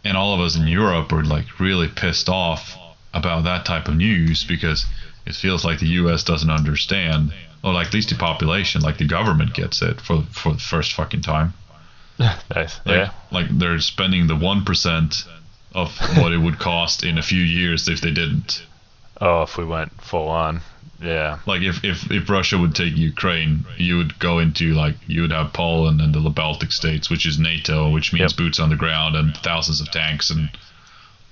and all of us in Europe are like really pissed off about that type of news because it feels like the U.S. doesn't understand or like at least the population like the government gets it for for the first fucking time [laughs] nice. like, yeah. like they're spending the one percent of what it would cost in a few years if they didn't. Oh, if we went full on. Yeah. Like if, if, if Russia would take Ukraine, you would go into like you would have Poland and the Baltic states, which is NATO, which means Yep. boots on the ground and thousands of tanks and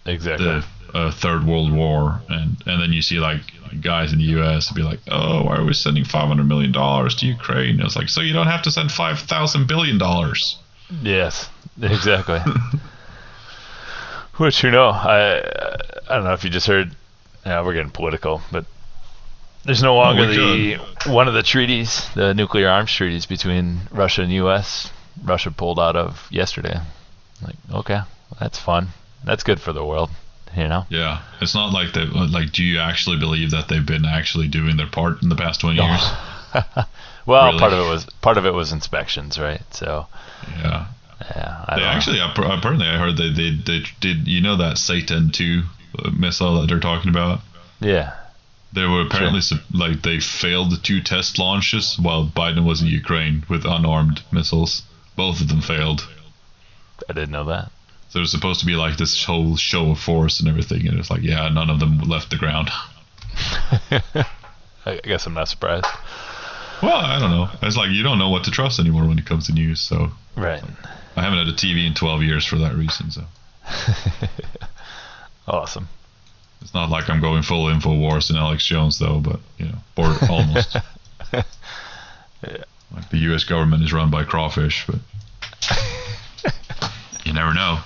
Exactly. the uh, Third World War, and and then you see like guys in the U.S. be like, oh, why are we sending five hundred million dollars to Ukraine? And it's like, so you don't have to send five thousand billion dollars. Yes, exactly. [laughs] Which you know, I I don't know if you just heard. Yeah, we're getting political, but there's no longer oh, the one of the treaties, the nuclear arms treaties between Russia and U.S. Russia pulled out of yesterday. Like, okay, that's fun. That's good for the world, you know. Yeah, it's not like they like. Do you actually believe that they've been actually doing their part in the past twenty years? [laughs] well, Really? part of it was part of it was inspections, right? So Yeah, yeah, I they don't know. actually app- apparently I heard they they, they did. You know that Satan two missile that they're talking about. yeah. They were apparently sup- like they failed the two test launches while Biden was in Ukraine with unarmed missiles. Both of them failed. I didn't know that. So there's supposed to be like this whole show of force and everything, and it's like, yeah, none of them left the ground. [laughs] [laughs] I guess I'm not surprised. Well, I don't know. It's like you don't know what to trust anymore when it comes to news. So Right. I haven't had a TV in 12 years for that reason. So [laughs] awesome. it's not like I'm going full Infowars and Alex Jones though, but you know, or almost. Yeah. [laughs] Like the U.S. government is run by crawfish, but [laughs] you never know.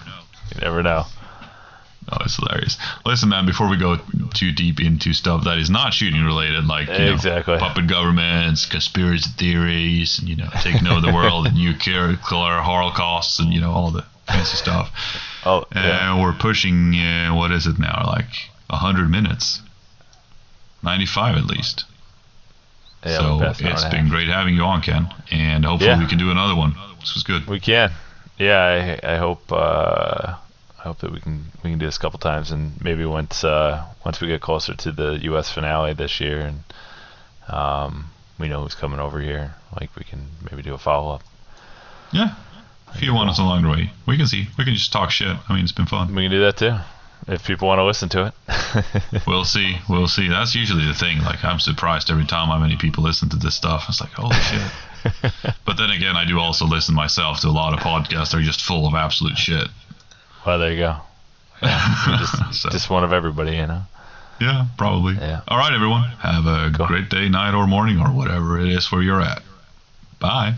You never know. Oh, it's hilarious. Listen, man, before we go too deep into stuff that is not shooting related, like you know, Exactly. puppet governments, conspiracy theories, and you know, taking over the world, and nuclear holocausts, and you know, all the fancy stuff. Oh, yeah. And we're pushing, uh, what is it now? Like 100 minutes. 95 at least. yeah so we're past an hour it's been great having you on, Ken. And hopefully Yeah. we can do another one. This was good. We can. Yeah, I, I hope. Uh, I hope that we can we can do this a couple times, and maybe once uh, once we get closer to the U.S. finale this year, and Um, we know who's coming over here. Like we can maybe do a follow up. Yeah. If you want us along the way, we can see. We can just talk shit. I mean, it's been fun. We can do that too, if people want to listen to it. [laughs] We'll see. We'll see. That's usually the thing. Like, I'm surprised every time how many people listen to this stuff. It's like, holy shit. [laughs] but then again, I do also listen myself to a lot of podcasts that are just full of absolute shit. well, there you go. Yeah, [laughs] just, So- just one of everybody, you know. Yeah, probably. Yeah. All right, everyone. Have a Cool. great day, night, or morning, or whatever it is where you're at. Bye.